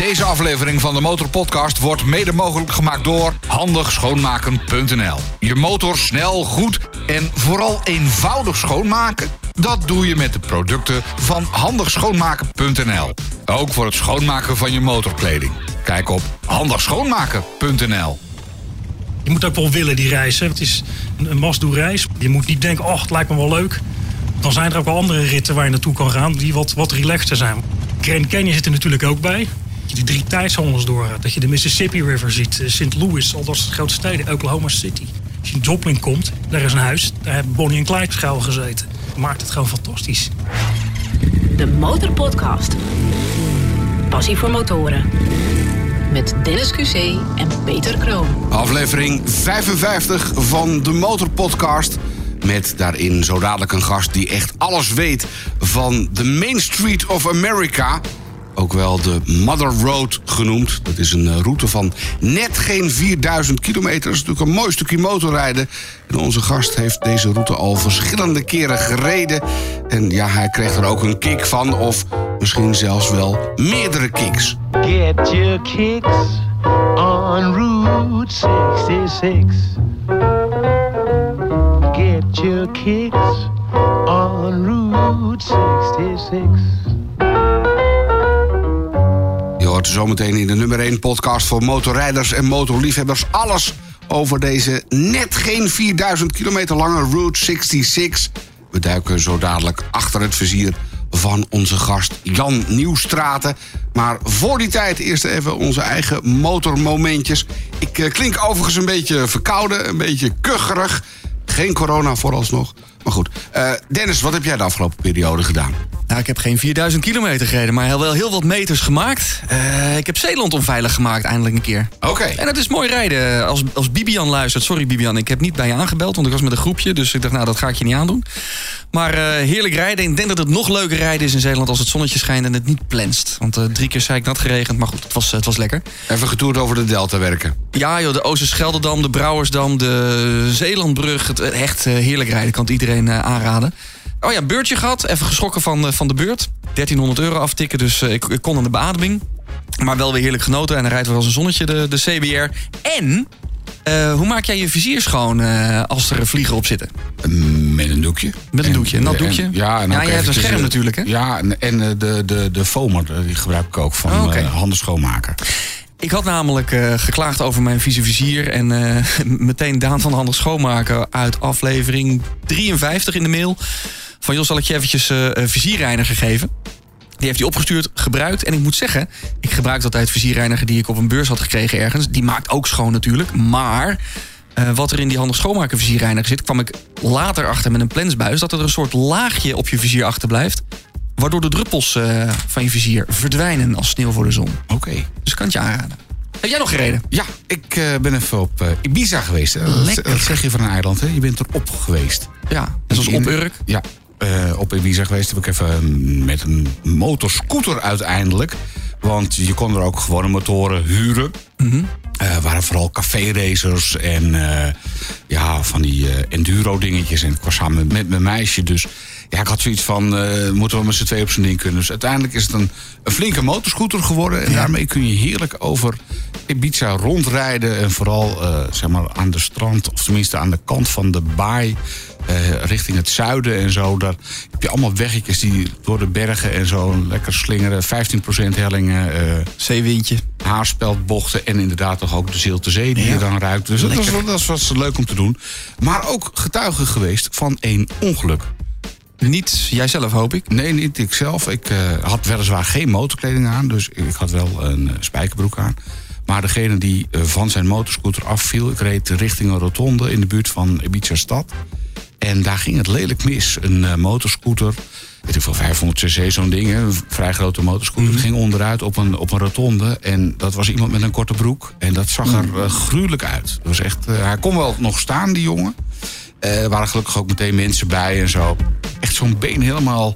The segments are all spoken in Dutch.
Deze aflevering van de Motorpodcast wordt mede mogelijk gemaakt door handigschoonmaken.nl. Je motor snel, goed en vooral eenvoudig schoonmaken? Dat doe je met de producten van handigschoonmaken.nl. Ook voor het schoonmaken van je motorkleding. Kijk op handigschoonmaken.nl. Je moet ook wel willen die reis. Hè. Het is een, must-do-reis. Je moet niet denken, oh, het lijkt me wel leuk. Dan zijn er ook wel andere ritten waar je naartoe kan gaan... die wat, wat relaxter zijn. Grand Canyon zit er natuurlijk ook bij. Dat je die drie tijdzones doorgaat. Dat je de Mississippi River ziet. eh, St. Louis, al dat soort grote steden. Oklahoma City. Als je in Joplin komt, daar is een huis. Daar hebben Bonnie en Clyde schuil gezeten. Dat maakt het gewoon fantastisch. De Motorpodcast. Passie voor motoren. Met Dennis QC en Peter Kroon. Aflevering 55 van de Motorpodcast. Met daarin zo dadelijk een gast die echt alles weet van de Main Street of America. Ook wel de Mother Road genoemd. Dat is een eh, route van net geen 4000 kilometer. Dat is natuurlijk een mooi stukje motorrijden. En onze gast heeft deze route al verschillende keren gereden. En ja, hij kreeg er ook een kick van. Of misschien zelfs wel meerdere kicks. Get your kicks on Route 66. Get your kicks on Route 66. Hoort zometeen in de nummer 1 podcast voor motorrijders en motorliefhebbers alles over deze net geen 4000 kilometer lange Route 66. We duiken zo dadelijk achter het vizier van onze gast Jan Nieuwstraten. Maar voor die tijd eerst even onze eigen motormomentjes. Ik eh, klink overigens een beetje verkouden, een beetje kucherig. Geen corona vooralsnog. Maar goed, Eh, Dennis, wat heb jij de afgelopen periode gedaan? Nou, ik heb geen 4000 kilometer gereden, maar wel heel wat meters gemaakt. Eh, ik heb Zeeland onveilig gemaakt, eindelijk een keer. Oké. En het is mooi rijden. Als, als Bibian luistert, sorry Bibian, ik heb niet bij je aangebeld, want ik was met een groepje. Dus ik dacht, nou, dat ga ik je niet aandoen. Maar eh, heerlijk rijden. Ik denk dat het nog leuker rijden is in Zeeland als het zonnetje schijnt en het niet plenst. Want eh, drie keer zei ik nat geregend, maar goed, het was, het was lekker. Even getoerd over de Delta werken. Ja, joh, de Oosterscheldedam, de Brouwersdam, de Zeelandbrug. Het, echt heerlijk rijden, kan het iedereen aanraden. Oh ja, beurtje gehad. Even geschrokken van, eh, van de beurt. 1300 euro aftikken, dus eh, ik, ik kon aan de beademing. Maar wel weer heerlijk genoten. En dan rijdt weer als een zonnetje de, de CBR. En, eh, hoe maak jij je vizier schoon als er vliegen op zitten? Met een doekje. Met een doekje, een nat en- doekje? ja, en Ja, je hebt een scherm natuurlijk, hè? Ja, en, en de, de, de foamer, die gebruik ik ook van Oh, eh, handen schoonmaken. Ik had namelijk eh, geklaagd over mijn vieze vizier. En eh, meteen Daan van de Handel Schoonmaken uit aflevering 53 in de mail. Van Jos, zal ik je eventjes een vizierreiniger geven. Die heeft hij opgestuurd, gebruikt. En ik moet zeggen, ik gebruik altijd vizierreiniger die ik op een beurs had gekregen ergens. Die maakt ook schoon natuurlijk. Maar wat er in die handig schoonmaken vizierreiniger zit... kwam ik later achter met een plensbuis... dat er een soort laagje op je vizier achterblijft... waardoor de druppels eh, van je vizier verdwijnen als sneeuw voor de zon. Oké. Dus ik kan het je aanraden. Heb jij nog gereden? Ja, ik eh, ben even op eh, Ibiza geweest. Dat, Lekker. dat zeg je van een eiland, hè? Je bent erop geweest. Ja, net zoals op Urk. Ja, op Ibiza geweest heb ik even met een motorscooter uiteindelijk. Want je kon er ook gewone motoren huren. Mhm. Eh, waren vooral café-racers en ja, van die enduro-dingetjes. En ik was samen met mijn meisje, dus ja, ik had zoiets van... eh, moeten we met z'n twee op zijn ding kunnen. Dus uiteindelijk is het een, een flinke motorscooter geworden. En daarmee kun je heerlijk over Ibiza rondrijden. En vooral eh, zeg maar aan de strand, of tenminste aan de kant van de baai... eh, richting het zuiden en zo. Daar heb je allemaal weggetjes die door de bergen en zo lekker slingeren. 15% hellingen, Zeewindje. haarspeldbochten en inderdaad toch ook de Zilte Zee die je dan ruikt. Dus dat was, dat was leuk om te doen. Maar ook getuige geweest van een ongeluk. Niet jijzelf, hoop ik. Nee, niet ikzelf. Ik eh, had weliswaar geen motorkleding aan, dus ik had wel een eh, spijkerbroek aan. Maar degene die eh, van zijn motorscooter afviel, ik reed richting een rotonde in de buurt van Ibiza stad. En daar ging het lelijk mis. Een motorscooter, weet ik veel, 500 cc zo'n ding, een vrij grote motorscooter, ging onderuit op een, op een rotonde. En dat was iemand met een korte broek. En dat zag er eh, gruwelijk uit. Dat was echt, hij kon wel nog staan, die jongen. Eh, Er waren gelukkig ook meteen mensen bij en zo. Echt zo'n been helemaal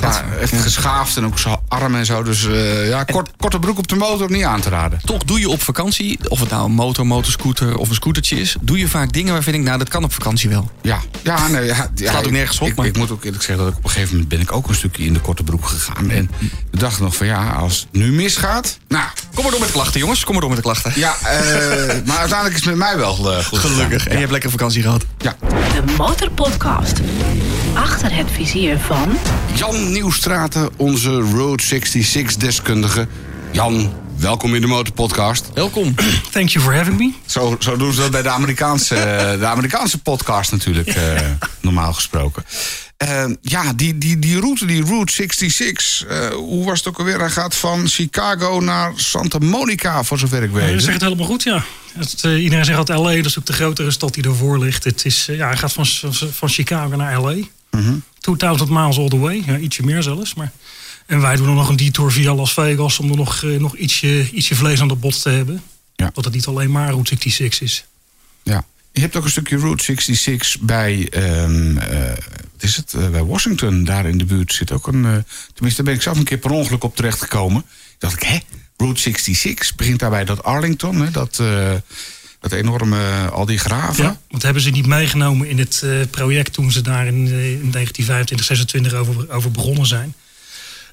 Ja, echt geschaafd en ook zo arm en zo. Dus eh, ja, kort, korte broek op de motor niet aan te raden. Toch doe je op vakantie, of het nou een motor, motorscooter of een scootertje is... doe je vaak dingen waarvan ik, nou, dat kan op vakantie wel. Ja, ja, nee, ja, ja, Slaat ook ik- nergens op, Ik, maar- ik moet ook eerlijk zeggen dat ik op een gegeven moment ben ik ook een stukje in de korte broek gegaan. En we dachten nog van ja, als het nu misgaat. Nou, Kom maar door met de klachten, jongens. Kom maar door met de klachten. ja, eh, maar uiteindelijk is het met mij wel eh, goed Gelukkig. En je hebt lekker vakantie gehad. Ja. De Motorpodcast. Achter het vizier van Jan Nieuwstraten, onze Road 66-deskundige. Jan, welkom in de Motorpodcast. Welkom. Thank you for having me. Zo, zo doen ze dat bij de Amerikaanse, de Amerikaanse podcast natuurlijk, eh, normaal gesproken. Eh, ja, die, die, die route, die Route 66, eh, hoe was het ook alweer? Hij gaat van Chicago naar Santa Monica, voor zover ik Je weet. zegt het helemaal goed, ja. Het, eh, iedereen zegt dat LA, dat is ook de grotere stad die ervoor ligt. Het is, eh, ja, hij gaat van, van Chicago naar LA. 2000 miles all the way. Ja, ietsje meer zelfs. Maar, en wij doen dan nog een detour via Las Vegas om er nog, eh, nog ietsje, ietsje vlees aan de bot te hebben. Ja. Dat het niet alleen maar Route 66 is. Ja. Je hebt ook een stukje Route 66 bij, ehm, eh, wat is het, Eh, bij Washington. Daar in de buurt zit ook een, tenminste daar ben ik zelf een keer per ongeluk op terechtgekomen. dacht ik, hè, Route 66 begint daarbij dat Arlington, hè, dat, dat enorme, al die graven. Ja, want hebben ze niet meegenomen in het eh, project toen ze daar in, eh, in 1925, 26 over, over begonnen zijn.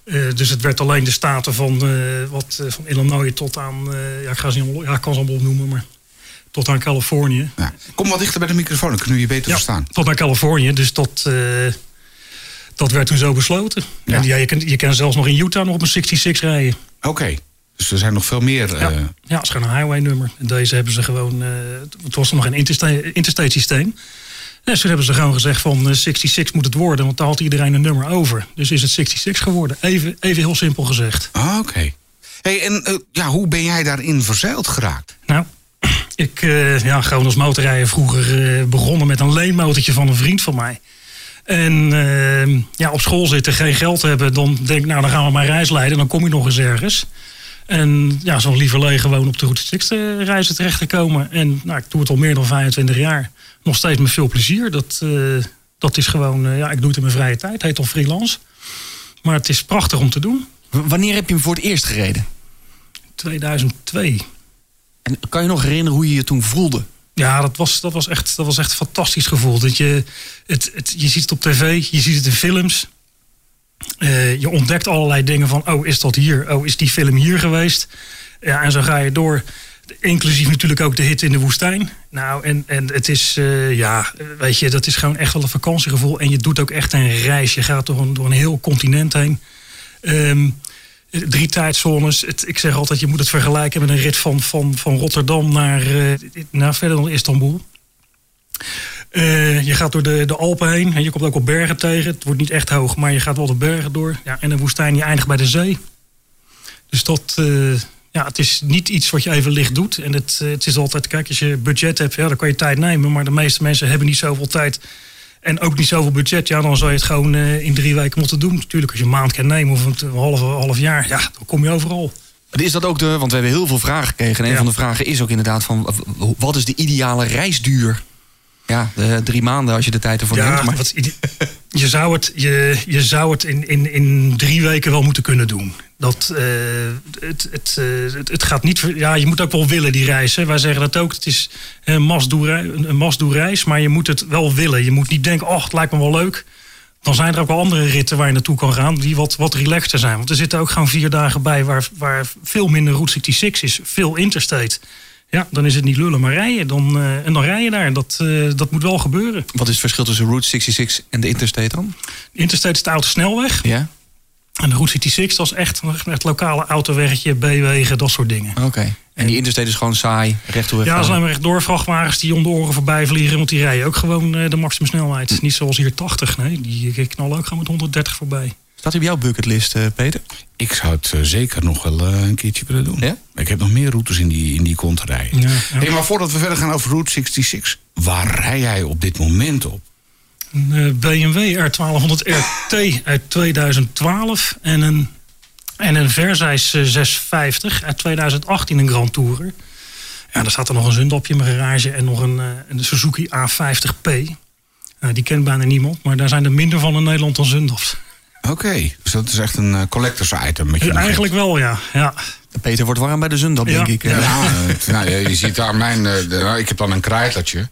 Eh, dus het werd alleen de staten van, eh, wat, eh, van Illinois tot aan, eh, ja, ik, ga ze niet, allemaal- ja, ik kan ze allemaal opnoemen, maar tot aan Californië. Ja. Kom wat dichter bij de microfoon, dan kunnen we je beter Ja, verstaan. tot aan Californië, dus dat, eh, dat werd toen zo besloten. Ja. En ja, je, kan, je kan zelfs nog in Utah nog op een 66 rijden. Oké, dus er zijn nog veel meer. Ja, eh, ja, het is gewoon een highway nummer. En deze hebben ze gewoon. eh, het was nog geen interstate, interstate systeem. Dus toen hebben ze gewoon gezegd van eh, 66 moet het worden, want daar had iedereen een nummer over. Dus is het 66 geworden. Even, even heel simpel gezegd. ah, Oké. Hey, en eh, ja, hoe ben jij daarin verzeild geraakt? Nou, ik eh, ja, gewoon als motorrijder vroeger eh, begonnen met een leenmotortje van een vriend van mij. En eh, ja, op school zitten, geen geld hebben, dan denk ik, nou dan gaan we maar reis leiden. Dan kom je nog eens ergens. En ja, zo'n lieverlee gewoon op de Route 6 eh, reizen terecht te komen. En nou, ik doe het al meer dan 25 jaar. Nog steeds met veel plezier. Dat, eh, dat is gewoon, eh, ja, ik doe het in mijn vrije tijd. Het heet al freelance. Maar het is prachtig om te doen. W- Wanneer heb je hem voor het eerst gereden? 2002. En kan je nog herinneren hoe je je toen voelde? Ja, dat was, dat was, echt, dat was echt een fantastisch gevoel. Dat je, het, het, je ziet het op tv, je ziet het in films. Eh, je ontdekt allerlei dingen van, oh, is dat hier? Oh, is die film hier geweest? Ja, en zo ga je door. Inclusief natuurlijk ook de hit in de woestijn. Nou, en, en het is, eh, ja, weet je, dat is gewoon echt wel een vakantiegevoel. En je doet ook echt een reis. Je gaat door een, door een heel continent heen. Ehm, drie tijdzones. Ik zeg altijd, je moet het vergelijken met een rit van, van, van Rotterdam naar, eh, naar verder dan Istanbul. Eh, je gaat door de, de Alpen heen. En je komt ook op bergen tegen. Het wordt niet echt hoog, maar je gaat wel de bergen door. Ja, en een woestijn, je eindigt bij de zee. Dus dat, eh, ja, het is niet iets wat je even licht doet. En het, eh, het is altijd, kijk, als je budget hebt, ja, dan kan je tijd nemen. Maar de meeste mensen hebben niet zoveel tijd. En ook niet zoveel budget. Ja, dan zou je het gewoon in drie weken moeten doen. Natuurlijk, als je een maand kan nemen of een, half, half jaar, ja, dan kom je overal. Is dat ook de, want we hebben heel veel vragen gekregen. En een Ja. van de vragen is ook inderdaad van, wat is de ideale reisduur? Ja, de drie maanden als je de tijd ervoor Ja, neemt. Maar wat, je zou het, je, je zou het in, in, in drie weken wel moeten kunnen doen. Dat, eh, het, het, eh, het, het gaat niet. Ja, je moet ook wel willen die reis. Hè. Wij zeggen dat ook. Het is een must-do-reis, een maar je moet het wel willen. Je moet niet denken, oh, het lijkt me wel leuk. Dan zijn er ook wel andere ritten waar je naartoe kan gaan, die wat, wat relaxter zijn. Want er zitten ook gewoon vier dagen bij waar, waar veel minder Route 66 is, veel interstate. Ja, dan is het niet lullen, maar rijden. Dan, eh, en dan rij je daar. Dat, eh, dat moet wel gebeuren. wat is het verschil tussen Route 66 en de Interstate dan? De Interstate is de autosnelweg. Ja, En de Route 66, dat is echt, echt lokale autoweggetje, B-wegen, dat soort dingen. oké. En die Interstate is gewoon saai, rechtdoor. Ja, er zijn maar echt door vrachtwagens die om de oren voorbij vliegen. Want die rijden ook gewoon eh, de maximumsnelheid. Niet zoals hier 80, nee. Die knallen ook gewoon met 130 voorbij. Staat op jouw bucketlist, eh, Peter? Ik zou het eh, zeker nog wel eh, een keertje willen doen. Ja? Ik heb nog meer routes in die, in die kont rijden. Ja, ja. Hey, maar voordat we verder gaan over Route 66, waar rij jij op dit moment op? Een BMW R1200 RT uit 2012. En een, en een Versys eh, 650 uit 2018, een Grand Tourer. Ja, daar staat er nog een zundapje in mijn garage en nog een, een Suzuki A50P. Eh, die kent bijna niemand, maar daar zijn er minder van in Nederland dan zundaps. Oké, dus dat is echt een eh, collectors item. Met je nog Eigenlijk wel, ja. ja. Peter wordt warm bij de zon, dat Ja. denk ik. Ja. Ja, eh, nou, je ziet daar mijn. eh, de- nou, ik heb dan een krijtlertje.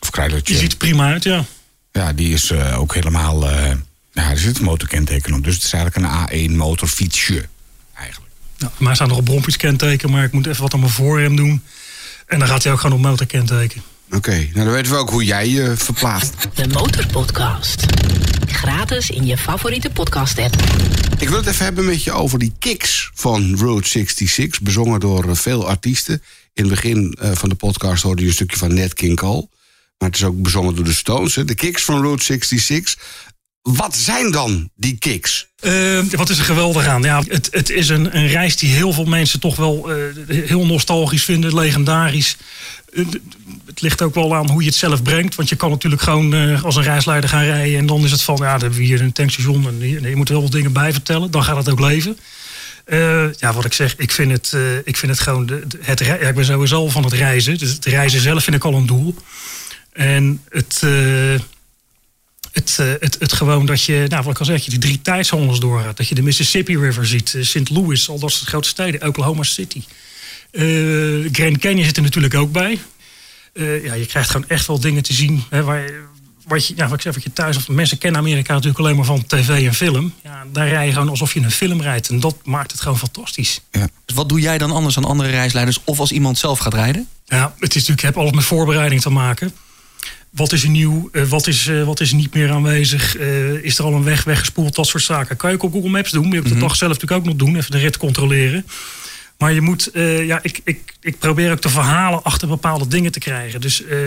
Of krijtlertje. Je ziet er prima uit, ja. Ja, die is eh, ook helemaal. eh, ja, er zit een motorkenteken op. Dus het is eigenlijk een A1 motorfietsje. Eigenlijk. ja. Maar staat nog op bromfietskenteken, maar ik moet even wat aan mijn voorrem doen. En dan gaat hij ook gewoon op motorkenteken. Oké, nou dan weten we ook hoe jij je verplaatst. De Motorpodcast. Gratis in je favoriete podcast-app. Ik wil het even hebben met je over die kicks van Route 66. Bezongen door eh, veel artiesten. In het begin eh, van de podcast hoorde je een stukje van Nat King Cole. Maar het is ook bezongen door de Stones. hè. De kicks van Route 66. Wat zijn dan die kicks? Eh, wat is er geweldig aan? Ja, het, het is een, een reis die heel veel mensen toch wel eh, heel nostalgisch vinden, legendarisch. Eh, het ligt ook wel aan hoe je het zelf brengt. Want je kan natuurlijk gewoon eh, als een reisleider gaan rijden. En dan is het van, ja, dan hebben we hier een tankstation. En nee, je moet wel wat dingen bij vertellen. Dan gaat het ook leven. Eh, ja, wat ik zeg, ik vind het, ik vind het gewoon... Het, ik ben sowieso van het reizen. Dus het reizen zelf vind ik al een doel. En het... het, het, het gewoon dat je, nou wat ik al zeg, je die drie tijdszones doorgaat. Dat je de Mississippi River ziet, St. Louis, al dat soort grote steden, Oklahoma City. Eh, Grand Canyon zit er natuurlijk ook bij. Eh, ja, je krijgt gewoon echt wel dingen te zien. Hè, waar, wat, je, ja, wat ik zeg, wat je thuis... Of, mensen kennen Amerika natuurlijk alleen maar van tv en film. Ja, daar rij je gewoon alsof je een film rijdt. En dat maakt het gewoon fantastisch. Dus wat doe jij dan anders dan andere reisleiders of als iemand zelf gaat rijden? Ja, het is natuurlijk, heb alles met voorbereiding te maken. Wat is er nieuw? Eh, wat, is, eh, wat is niet meer aanwezig? Is er al een weg weggespoeld? Dat soort zaken. Kan je ook op Google Maps doen. Maar je hebt het dag zelf natuurlijk ook nog doen. Even de rit controleren. Maar je moet, eh, ja, ik, ik, ik probeer ook de verhalen achter bepaalde dingen te krijgen. Dus eh,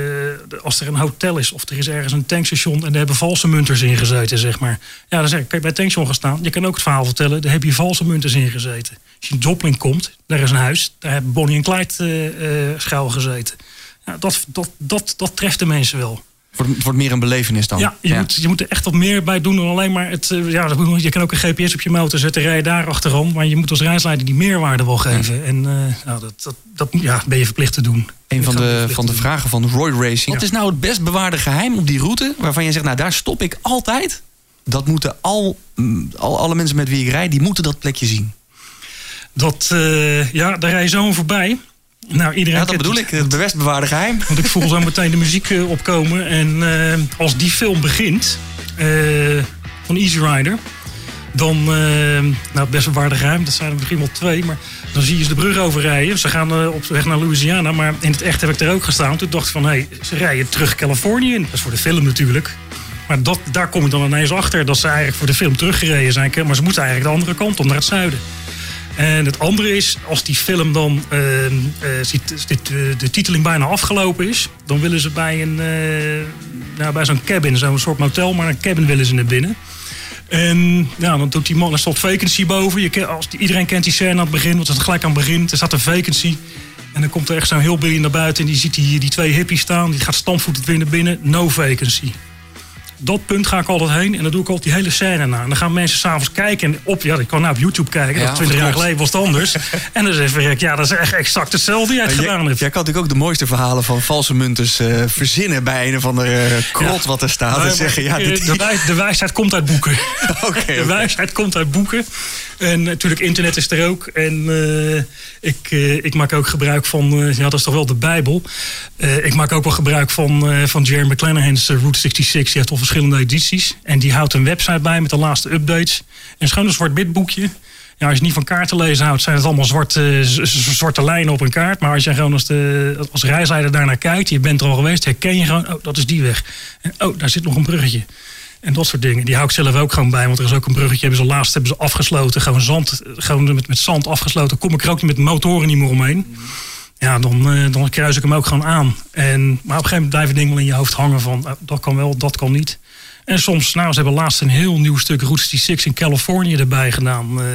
als er een hotel is of er is ergens een tankstation en daar hebben valse munters in gezeten, zeg maar. Ja, dan zeg ik, je bij het tankstation gaan staan. Je kan ook het verhaal vertellen, daar heb je valse munters in gezeten. Als je in Joplin komt, daar is een huis, daar hebben Bonnie en Clyde eh, schuil gezeten. Dat, dat, dat, dat treft de mensen wel. Het wordt, wordt meer een belevenis dan. Ja, je, Moet, je moet er echt wat meer bij doen dan alleen maar het. eh, Ja, je kan ook een GPS op je motor zetten, rij je daar achterom. Maar je moet als reisleider die meerwaarde wel geven. En eh, nou, dat, dat, dat ja, ben je verplicht te doen. Een van de, van de vragen van Roy Racing. Wat Ja. is nou het best bewaarde geheim op die route waarvan je zegt, nou daar stop ik altijd? Dat moeten al, mm, al alle mensen met wie ik rijd, die moeten dat plekje zien. Dat, eh, ja, daar rij je zo voorbij. Nou, iedereen Ja, dat bedoel het. ik, het best bewaarde geheim. Want ik voel zo meteen de muziek eh, opkomen. En eh, als die film begint, eh, van Easy Rider, dan, nou best wel waardig ruim, dat zijn er misschien wel twee, maar dan zie je ze de brug overrijden. Ze gaan op weg naar Louisiana, maar in het echt heb ik er ook gestaan. Toen dacht ik van, hé, hey, ze rijden terug Californië in. Dat is voor de film natuurlijk. Maar dat, daar kom je dan ineens achter dat ze eigenlijk voor de film teruggereden zijn. Maar ze moeten eigenlijk de andere kant om, naar het zuiden. En het andere is, als die film dan eh, eh, ziet, dit, eh, de titeling bijna afgelopen is, dan willen ze bij, een, eh, nou, bij zo'n cabin, zo'n soort motel, maar een cabin willen ze naar binnen. En ja, dan doet die man, er staat vacancy boven. Je, als, iedereen kent die scène aan het begin, want het gelijk aan het begin. Er staat een vacancy. En dan komt er echt zo'n heel Billy naar buiten en die ziet die, die twee hippies staan. Die gaat stampvoetend weer naar binnen. No vacancy dat punt ga ik altijd heen en dan doe ik altijd die hele scène na. En dan gaan mensen s'avonds kijken en op, ja, ik kan nou op YouTube kijken. Ja, dat 20 jaar geleden was het anders. en dan zeg ik, ja, dat is echt exact hetzelfde die jij het Jij, gedaan hebt. jij kan natuurlijk ook de mooiste verhalen van valse munters eh, verzinnen bij een of andere eh, krot Ja. wat er staat. En zeggen, ja, dit, de, wijs- de wijsheid komt uit boeken. De wijsheid komt uit boeken. En natuurlijk, internet is er ook. En eh, ik, ik maak ook gebruik van, ja, dat is toch wel de Bijbel. Ik maak ook wel gebruik van, van Jerry McClanahan's Route 66. Die heeft al verschillende edities. En die houdt een website bij met de laatste updates. Een zwart-wit boekje. Ja, als je niet van kaarten lezen houdt, zijn het allemaal zwarte, z- zwarte lijnen op een kaart. Maar als je gewoon als, de, als reisleider daarnaar kijkt, je bent er al geweest, herken je gewoon, oh, dat is die weg. En oh, daar zit nog een bruggetje. En dat soort dingen. Die hou ik zelf ook gewoon bij. Want er is ook een bruggetje. Hebben ze laatst hebben ze afgesloten. Gewoon zand. Gewoon met, met zand afgesloten. Kom ik er ook niet met motoren niet meer omheen. Ja, dan, eh, dan kruis ik hem ook gewoon aan. En, maar op een gegeven moment blijven dingen wel in je hoofd hangen van... eh, dat kan wel, dat kan niet. En soms, nou, ze hebben laatst een heel nieuw stuk Route 66 in Californië erbij gedaan. eh,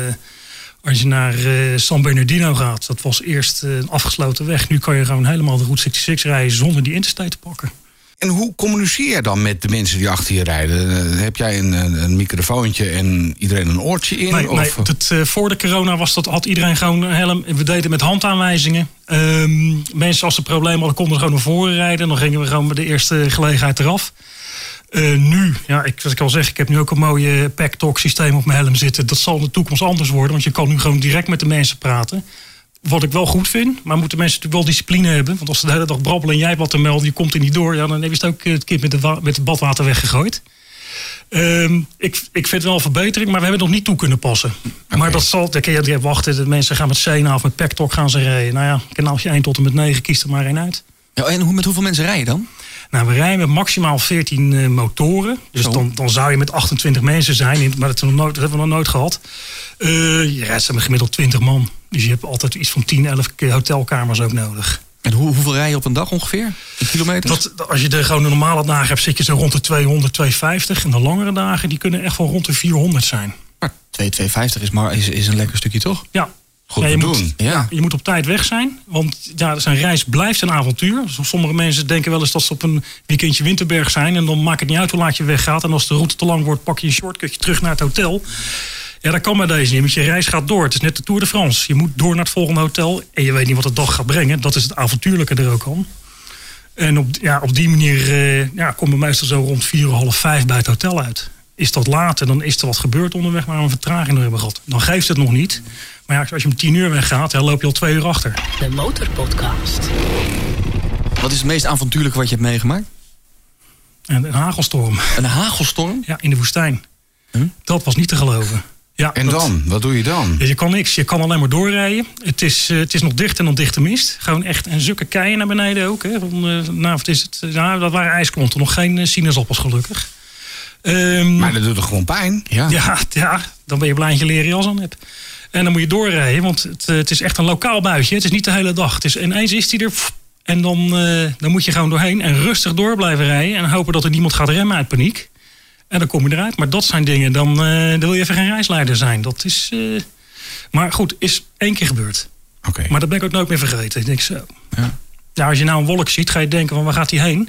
als je naar eh, San Bernardino gaat. Dat was eerst eh, een afgesloten weg. Nu kan je gewoon helemaal de Route 66 rijden zonder die interstate te pakken. En hoe communiceer je dan met de mensen die achter je rijden? Heb jij een, een, microfoontje en iedereen een oortje in? Nee, nee dat, voor de corona was dat, had iedereen gewoon een helm. We deden met handaanwijzingen. Ehm, mensen als ze problemen hadden, konden gewoon naar voren rijden. Dan gingen we gewoon bij de eerste gelegenheid eraf. Eh, nu, ja, ik, wat ik al zeg, ik heb nu ook een mooie pack talk systeem op mijn helm zitten. Dat zal in de toekomst anders worden, want je kan nu gewoon direct met de mensen praten. Wat ik wel goed vind, maar moeten mensen natuurlijk wel discipline hebben. Want als ze de hele dag brabbelen en jij wat te melden, je komt er niet door, ja, dan heb je het ook eh, het kind met, de met het badwater weggegooid. Ehm, ik, ik vind het wel een verbetering, maar we hebben het nog niet toe kunnen passen. Maar dat zal, dan kun je je wachten, de mensen gaan met Sena of met Pack Talk gaan ze rijden. Nou ja, kanaaltje 1 tot en met 9, kies er maar één uit. Ja, en hoe, met hoeveel mensen rij je dan? Nou, we rijden met maximaal 14 eh, motoren. Dus Zo. dan, dan zou je met 28 mensen zijn. in- Maar dat, hebben we nog nooit, dat hebben we nog nooit gehad. Eh, je rijdt met gemiddeld 20 man. Dus je hebt altijd iets van 10, 11 keer hotelkamers ook nodig. En hoe, hoeveel rij je op een dag ongeveer? In kilometers? Dat, als je de gewoon de normale dagen hebt, zit je zo rond de 200, 250. En de langere dagen, die kunnen echt wel rond de 400 zijn. Maar 2,250 is, maar, is, is een lekker stukje toch? Ja. Goed Ja, te je doen. Moet, Ja. je moet op tijd weg zijn. Want ja, zijn reis blijft een avontuur. Dus Sommige mensen denken wel eens dat ze op een weekendje Winterberg zijn. En dan maakt het niet uit hoe laat je weggaat. En als de route te lang wordt, pak je een shortcutje terug naar het hotel. Ja, dat kan bij deze niet. Want je reis gaat door. Het is net de Tour de France. Je moet door naar het volgende hotel. En je weet niet wat de dag gaat brengen. Dat is het avontuurlijke er ook aan. En op, ja, op die manier eh, ja, kom meestal zo rond vier, half vijf bij het hotel uit. Is dat later, dan is er wat gebeurd onderweg waar we een vertraging door hebben gehad. Dan geeft het nog niet. Maar ja, als je om tien uur weggaat, dan loop je al twee uur achter. De Motorpodcast. Wat is het meest avontuurlijke wat je hebt meegemaakt? En een hagelstorm Een hagelstorm? ja, in de woestijn. Dat was niet te geloven. Ja, En dat- dan? Wat doe je dan? Je kan niks. Je kan alleen maar doorrijden. Het is, eh, het is nog dicht en dan dichte mist. Gewoon echt en zulke keien naar beneden ook. Hè. Van, eh, nou, is het? Nou, dat waren ijsklonten. Nog geen eh, sinaasappels gelukkig. Ehm, Maar dat doet toch gewoon pijn? Ja. Ja, ja, dan ben je blij dat je leren jas aan hebt. En dan moet je doorrijden, want het, eh, het is echt een lokaal buitje. Het is niet de hele dag. Het is, ineens is hij er. En dan, eh, dan moet je gewoon doorheen en rustig door blijven rijden. En hopen dat er niemand gaat remmen uit paniek. En dan kom je eruit. Maar dat zijn dingen, dan, eh, dan wil je even geen reisleider zijn. Dat is. maar goed, is één keer gebeurd. Oké. Maar dat ben ik ook nooit meer vergeten. Ik denk zo. Ja. Als je nou een wolk ziet, ga je denken: van waar gaat hij heen?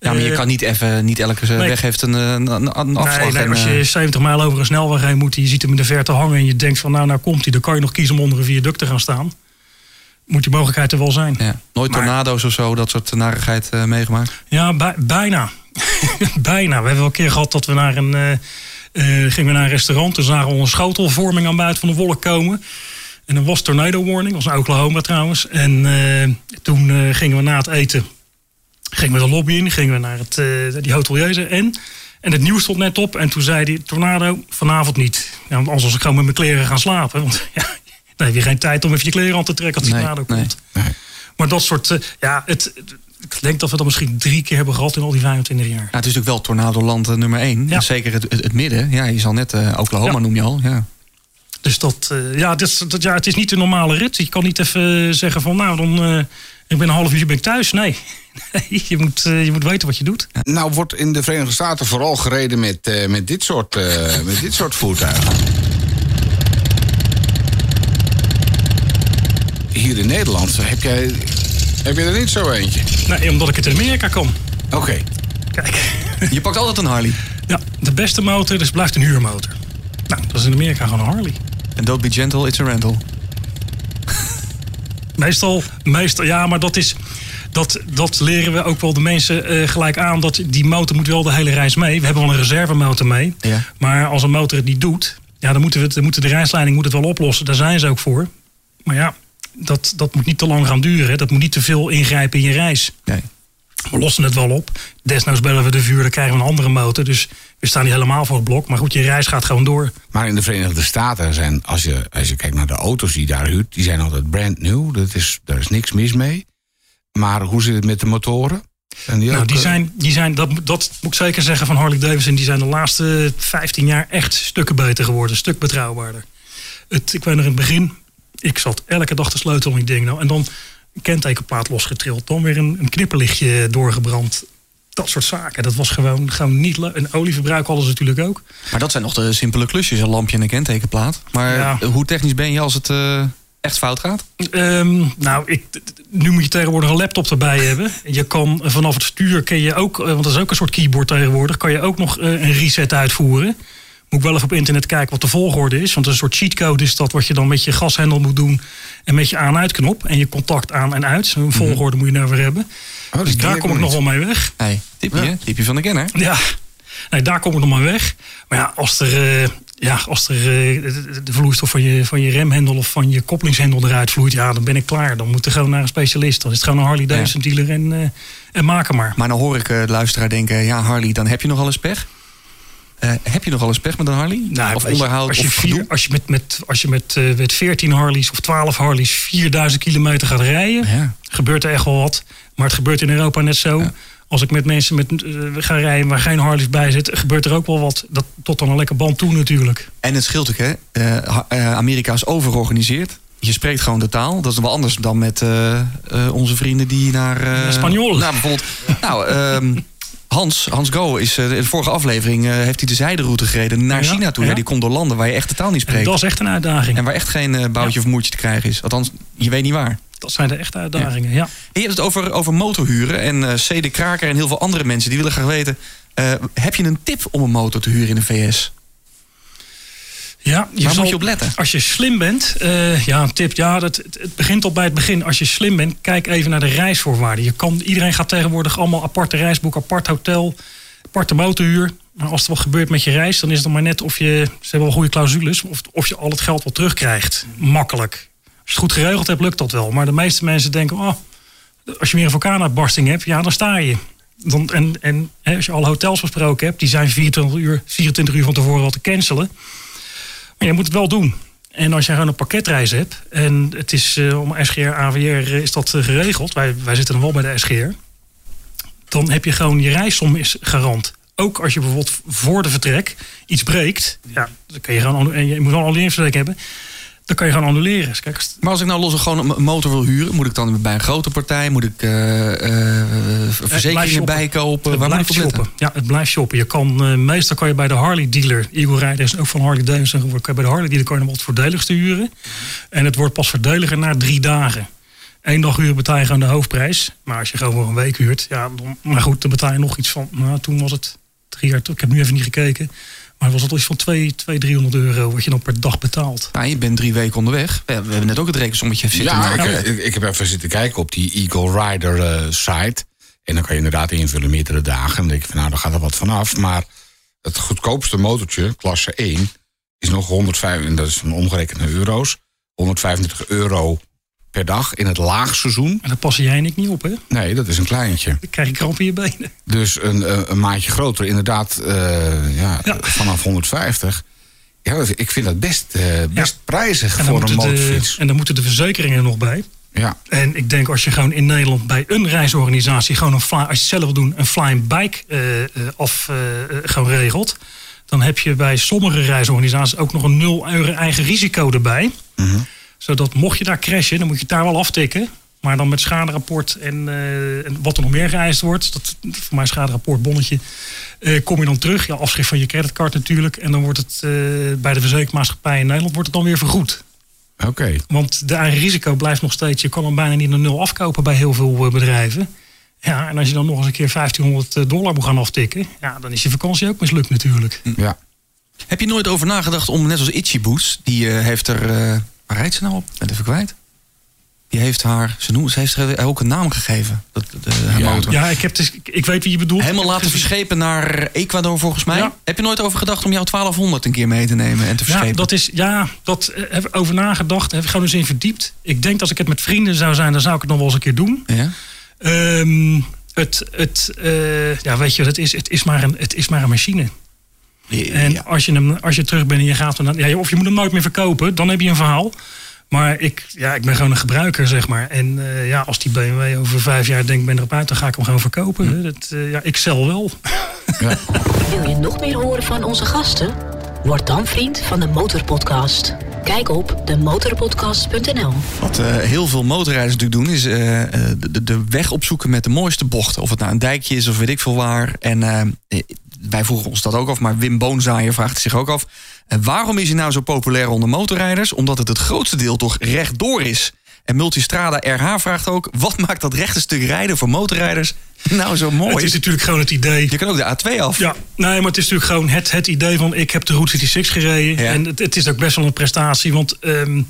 Ja, maar je Eh, kan niet even, niet elke nee. weg heeft een, een, een, een afslag. Nee, nee, en, als eh, je 70 mijl over een snelweg heen moet, je ziet hem in de verte hangen en je denkt van nou, nou komt hij, dan kan je nog kiezen om onder een viaduct te gaan staan. Moet die mogelijkheid er wel zijn. Ja, ja, nooit Maar- tornado's of zo, dat soort narigheid eh, meegemaakt. bij- bijna. bijna. We hebben wel een keer gehad dat we naar een, eh, eh, gingen we naar een restaurant. Toen zagen we een schotelvorming aan buiten van de wolk komen. En dan was tornado warning, was in Oklahoma trouwens. En eh, toen eh, gingen we na het eten gingen we de lobby in, gingen we naar het, eh, die hotelier en. En het nieuws stond net op en toen zei die tornado vanavond niet. Ja, want anders was ik gewoon met mijn kleren gaan slapen. Want ja, dan heb je geen tijd om even je kleren aan te trekken als die Nee, tornado nee. komt. Nee. Maar dat soort, eh, ja, het, ik denk dat we dat misschien drie keer hebben gehad in al die 25 jaar. Ja, het is natuurlijk wel tornadoland eh, nummer één. Ja. Zeker het, het, het midden. Ja, je zal net Oklahoma Ja. noem je al. Ja. Dus dat, ja, dit, is- dat, ja, het is niet de normale rit. Je kan niet even zeggen van, nou, dan ik ben een half uur ben ik thuis. Nee, nee je, moet, eh, je moet weten wat je doet. Nou wordt in de Verenigde Staten vooral gereden met, eh, met, dit, soort, eh, met dit soort voertuigen. Hier in Nederland heb jij, heb je er niet zo eentje. Nee, omdat ik het in Amerika kan. Oké. Kijk, Je pakt altijd een Harley. ja, de beste motor dus blijft een huurmotor. Nou, dat is in Amerika gewoon een Harley. En don't be gentle, it's a rental. Meestal, meestal ja, maar dat is. Dat, dat leren we ook wel de mensen eh, gelijk aan. Dat die motor moet wel de hele reis mee. We hebben wel een reservemotor mee. Ja. Maar als een motor het niet doet, ja, dan moeten we het, dan moeten de reisleiding moet het wel oplossen. Daar zijn ze ook voor. Maar ja, dat, dat moet niet te lang gaan duren. Dat moet niet te veel ingrijpen in je reis. Nee. We lossen het wel op. Desnoods bellen we de vuur, dan krijgen we een andere motor. Dus we staan niet helemaal voor het blok. Maar goed, je reis gaat gewoon door. Maar in de Verenigde Staten zijn, als je, als je kijkt naar de auto's die je daar huurt, die zijn altijd brand new. Dat is, daar is niks mis mee. Maar hoe zit het met de motoren? Zijn die Nou, ook, die eh, zijn, die zijn dat, dat moet ik zeker zeggen van Harley Davidson. Die zijn de laatste 15 jaar echt stukken beter geworden. Een stuk betrouwbaarder. Het, ik weet nog in het begin, ik zat elke dag te sleutelen om die ding. Nou, en dan een kentekenplaat losgetrild. Dan weer een, een knipperlichtje doorgebrand. Dat soort zaken. Dat was gewoon, gewoon niet leuk. En olieverbruik hadden ze natuurlijk ook. Maar dat zijn nog de simpele klusjes, een lampje en een kentekenplaat. Maar Ja. hoe technisch ben je als het eh, echt fout gaat? Ehm, nou, ik, nu moet je tegenwoordig een laptop erbij hebben. Je kan eh, vanaf het stuur, kan je ook, eh, want dat is ook een soort keyboard tegenwoordig, kan je ook nog een reset uitvoeren. Moet ik wel even op internet kijken wat de volgorde is. Want een soort cheatcode is dat wat je dan met je gashendel moet doen. En met je aan-uitknop. En je contact aan en uit. Zo'n volgorde moet je nou weer hebben. Oh, dus daar kom ik nog wel mee weg. Hey, tipje, Ja. tipje van de kenner. Ja, nee, daar kom ik nog maar weg. Maar ja, als er, eh, ja, als er eh, de, vloeistof van je, van je remhendel of van je koppelingshendel eruit vloeit, ja, dan ben ik klaar. Dan moet er gewoon naar een specialist. Dan is het gewoon een Harley Davidson dealer en, eh en maak hem maar. Maar dan hoor ik eh, de luisteraar denken, ja Harley, dan heb je nogal eens pech. Eh, heb je nogal eens pech met een Harley? Nou, of je, onderhoud als je, of vier, gedoe? als je met, met, als je met, eh, met 14 Harleys of 12 Harleys 4000 kilometer gaat rijden, Ja. gebeurt er echt wel wat. Maar het gebeurt in Europa net zo. Als ik met mensen met, eh, ga rijden waar geen Harleys bij zitten, gebeurt er ook wel wat. Dat, tot dan een lekker band toe natuurlijk. En het scheelt ook, hè. Amerika is overgeorganiseerd. Je spreekt gewoon de taal. Dat is wel anders dan met onze vrienden die naar... Espanol. Nou, bijvoorbeeld... nou, ehm, Hans, Hans Go is eh, in de vorige aflevering... eh, heeft hij de zijderoute gereden naar Ja, China toe. Ja. ja. die komt door landen waar je echt de taal niet En spreekt. dat is echt een uitdaging. En waar echt geen eh, boutje of moertje te krijgen is. Althans, je weet niet waar. Dat zijn de echte uitdagingen, ja. En je hebt het over, over motorhuren. En eh C. de Kraker en heel veel andere mensen die willen graag weten... eh, heb je een tip om een motor te huren in de VS? Ja, je Waar zal- moet je op letten? Als je slim bent, eh, ja, een tip. Ja, dat, het, begint al bij het begin. Als je slim bent, kijk even naar de reisvoorwaarden. Je kan, iedereen gaat tegenwoordig allemaal aparte reisboek, apart hotel, aparte motorhuur. Maar als er wat gebeurt met je reis, dan is het maar net of je... Ze hebben wel goede clausules, of, of je al het geld wel terugkrijgt. Makkelijk. Als je het goed geregeld hebt, lukt dat wel. Maar de meeste mensen denken, oh, als je weer een vulkaanuitbarsting hebt, ja, dan sta je. Dan, en en hè, als je alle hotels besproken hebt, die zijn 24 uur, 24 uur van tevoren al te cancelen. Maar je moet het wel doen. En als je gewoon een pakketreis hebt, en het is eh, om SGR, AVR eh, is dat eh, geregeld, wij, wij zitten dan wel bij de SGR, dan heb je gewoon je reissom is garant. Ook als je bijvoorbeeld voor de vertrek iets breekt, ja, dan kan je gewoon, en je moet wel een annuleringsverzekering hebben, dan kan je gewoon annuleren. Kijk, Maar als ik nou los gewoon een motor wil huren... moet ik dan bij een grote partij? Moet ik eh, verzekeringen bijkopen? Het Waar moet ik blijft letten? shoppen. Ja, het blijft shoppen. Je kan, eh, meestal kan je bij de Harley dealer, Eagle Rider is ook van Harley Davidson geworden, kan je bij de Harley dealer kan je nog wat voordeligste huren. En het wordt pas voordeliger na drie dagen. Eén dag huren betaal je gewoon de hoofdprijs. Maar als je gewoon voor een week huurt, ja, dan, maar goed, dan betaal je nog iets van, nou, toen was het drie jaar, ik heb nu even niet gekeken, maar was het iets van 2, 2 300 euro wat je dan per dag betaalt. Nou, je bent drie weken onderweg. We hebben net ook het rekensommetje zitten Ja, maken. ik, ik, ik heb even zitten kijken op die Eagle Rider eh, site. En dan kan je inderdaad invullen meerdere dagen. En dan denk ik van nou, daar gaat er wat vanaf. Maar het goedkoopste motortje, klasse 1, is nog 105, en dat is een omgerekend naar euro's, 125 euro per dag in het laagseizoen. En daar passen jij en ik niet op, hè? Nee, dat is een kleintje. Dan krijg je kramp in je benen. Dus een, een maatje groter, inderdaad, eh, ja, Ja. vanaf 150. Ja, dat- ik vind dat best, eh, best prijzig voor een de, motorfiets. en dan moeten de verzekeringen er nog bij. Ja, En ik denk als je gewoon in Nederland bij een reisorganisatie gewoon een fly, als je het zelf doen, een flying bike eh, eh, af gewoon regelt. Dan heb je bij sommige reisorganisaties ook nog een 0 euro eigen risico erbij. Zodat mocht je daar crashen, dan moet je het daar wel aftikken. Maar dan met schaderapport en, eh, en wat er nog meer geëist wordt. Dat, voor mij schaderapport, bonnetje. eh, kom je dan terug. Ja, afschrift van je creditcard natuurlijk. En dan wordt het eh, bij de verzekeringsmaatschappij in Nederland wordt het dan weer vergoed. oké. Want de eigen risico blijft nog steeds. Je kan hem bijna niet naar nul afkopen bij heel veel bedrijven. Ja, en als je dan nog eens een keer 1500 dollar moet gaan aftikken. Ja, dan is je vakantie ook mislukt natuurlijk. Ja. Heb je nooit over nagedacht om, net als Itchy Boots... die eh, heeft er... eh, waar rijdt ze nou op? Ben even kwijt. Die heeft haar... Ze, noemt, ze heeft er ook een naam gegeven. Dat, de, haar Ja. motor. Ja, ik, heb dus, ik, weet wie je bedoelt. Helemaal laten gezien. verschepen naar Ecuador volgens mij. Ja. Heb je nooit over gedacht om jouw 1200 een keer mee te nemen en te verschepen? Ja, dat is, ja, dat eh, heb ik over nagedacht. Heb ik gewoon eens in verdiept. Ik denk als ik het met vrienden zou zijn, dan zou ik het nog wel eens een keer doen. Ja? Ehm, het, het, eh, ja, weet je, het is, het is, maar een, het is maar een machine. En Ja. als, je hem, als je terug bent en je gaat hem... dan- Ja, of je moet hem nooit meer verkopen, dan heb je een verhaal. Maar ik, ja, ik ben gewoon een gebruiker, zeg maar. En eh, ja, als die BMW over vijf jaar denkt, ik ben erop uit... dan ga ik hem gewoon verkopen. hè. Dat, eh, ja, ik zelf wel. Wil je nog meer horen van onze gasten? Word dan vriend van de Motorpodcast. Kijk op demotorpodcast.nl. Wat eh, heel veel motorrijders natuurlijk doen, is eh, eh, de, de weg opzoeken met de mooiste bochten. Of het nou een dijkje is of weet ik veel waar. En wij vroegen ons dat ook af, maar Wim Boonzaaier vraagt zich ook af. eh, waarom is hij nou zo populair onder motorrijders? Omdat het het grootste deel toch rechtdoor is. En Multistrada RH vraagt ook... wat maakt dat rechte stuk rijden voor motorrijders nou zo mooi? Het is natuurlijk gewoon het idee. Je kan ook de A2 af. Ja, nee, maar het is natuurlijk gewoon het, het idee van... ik heb de Route 66 gereden. Ja. En het, het is ook best wel een prestatie. Want ehm,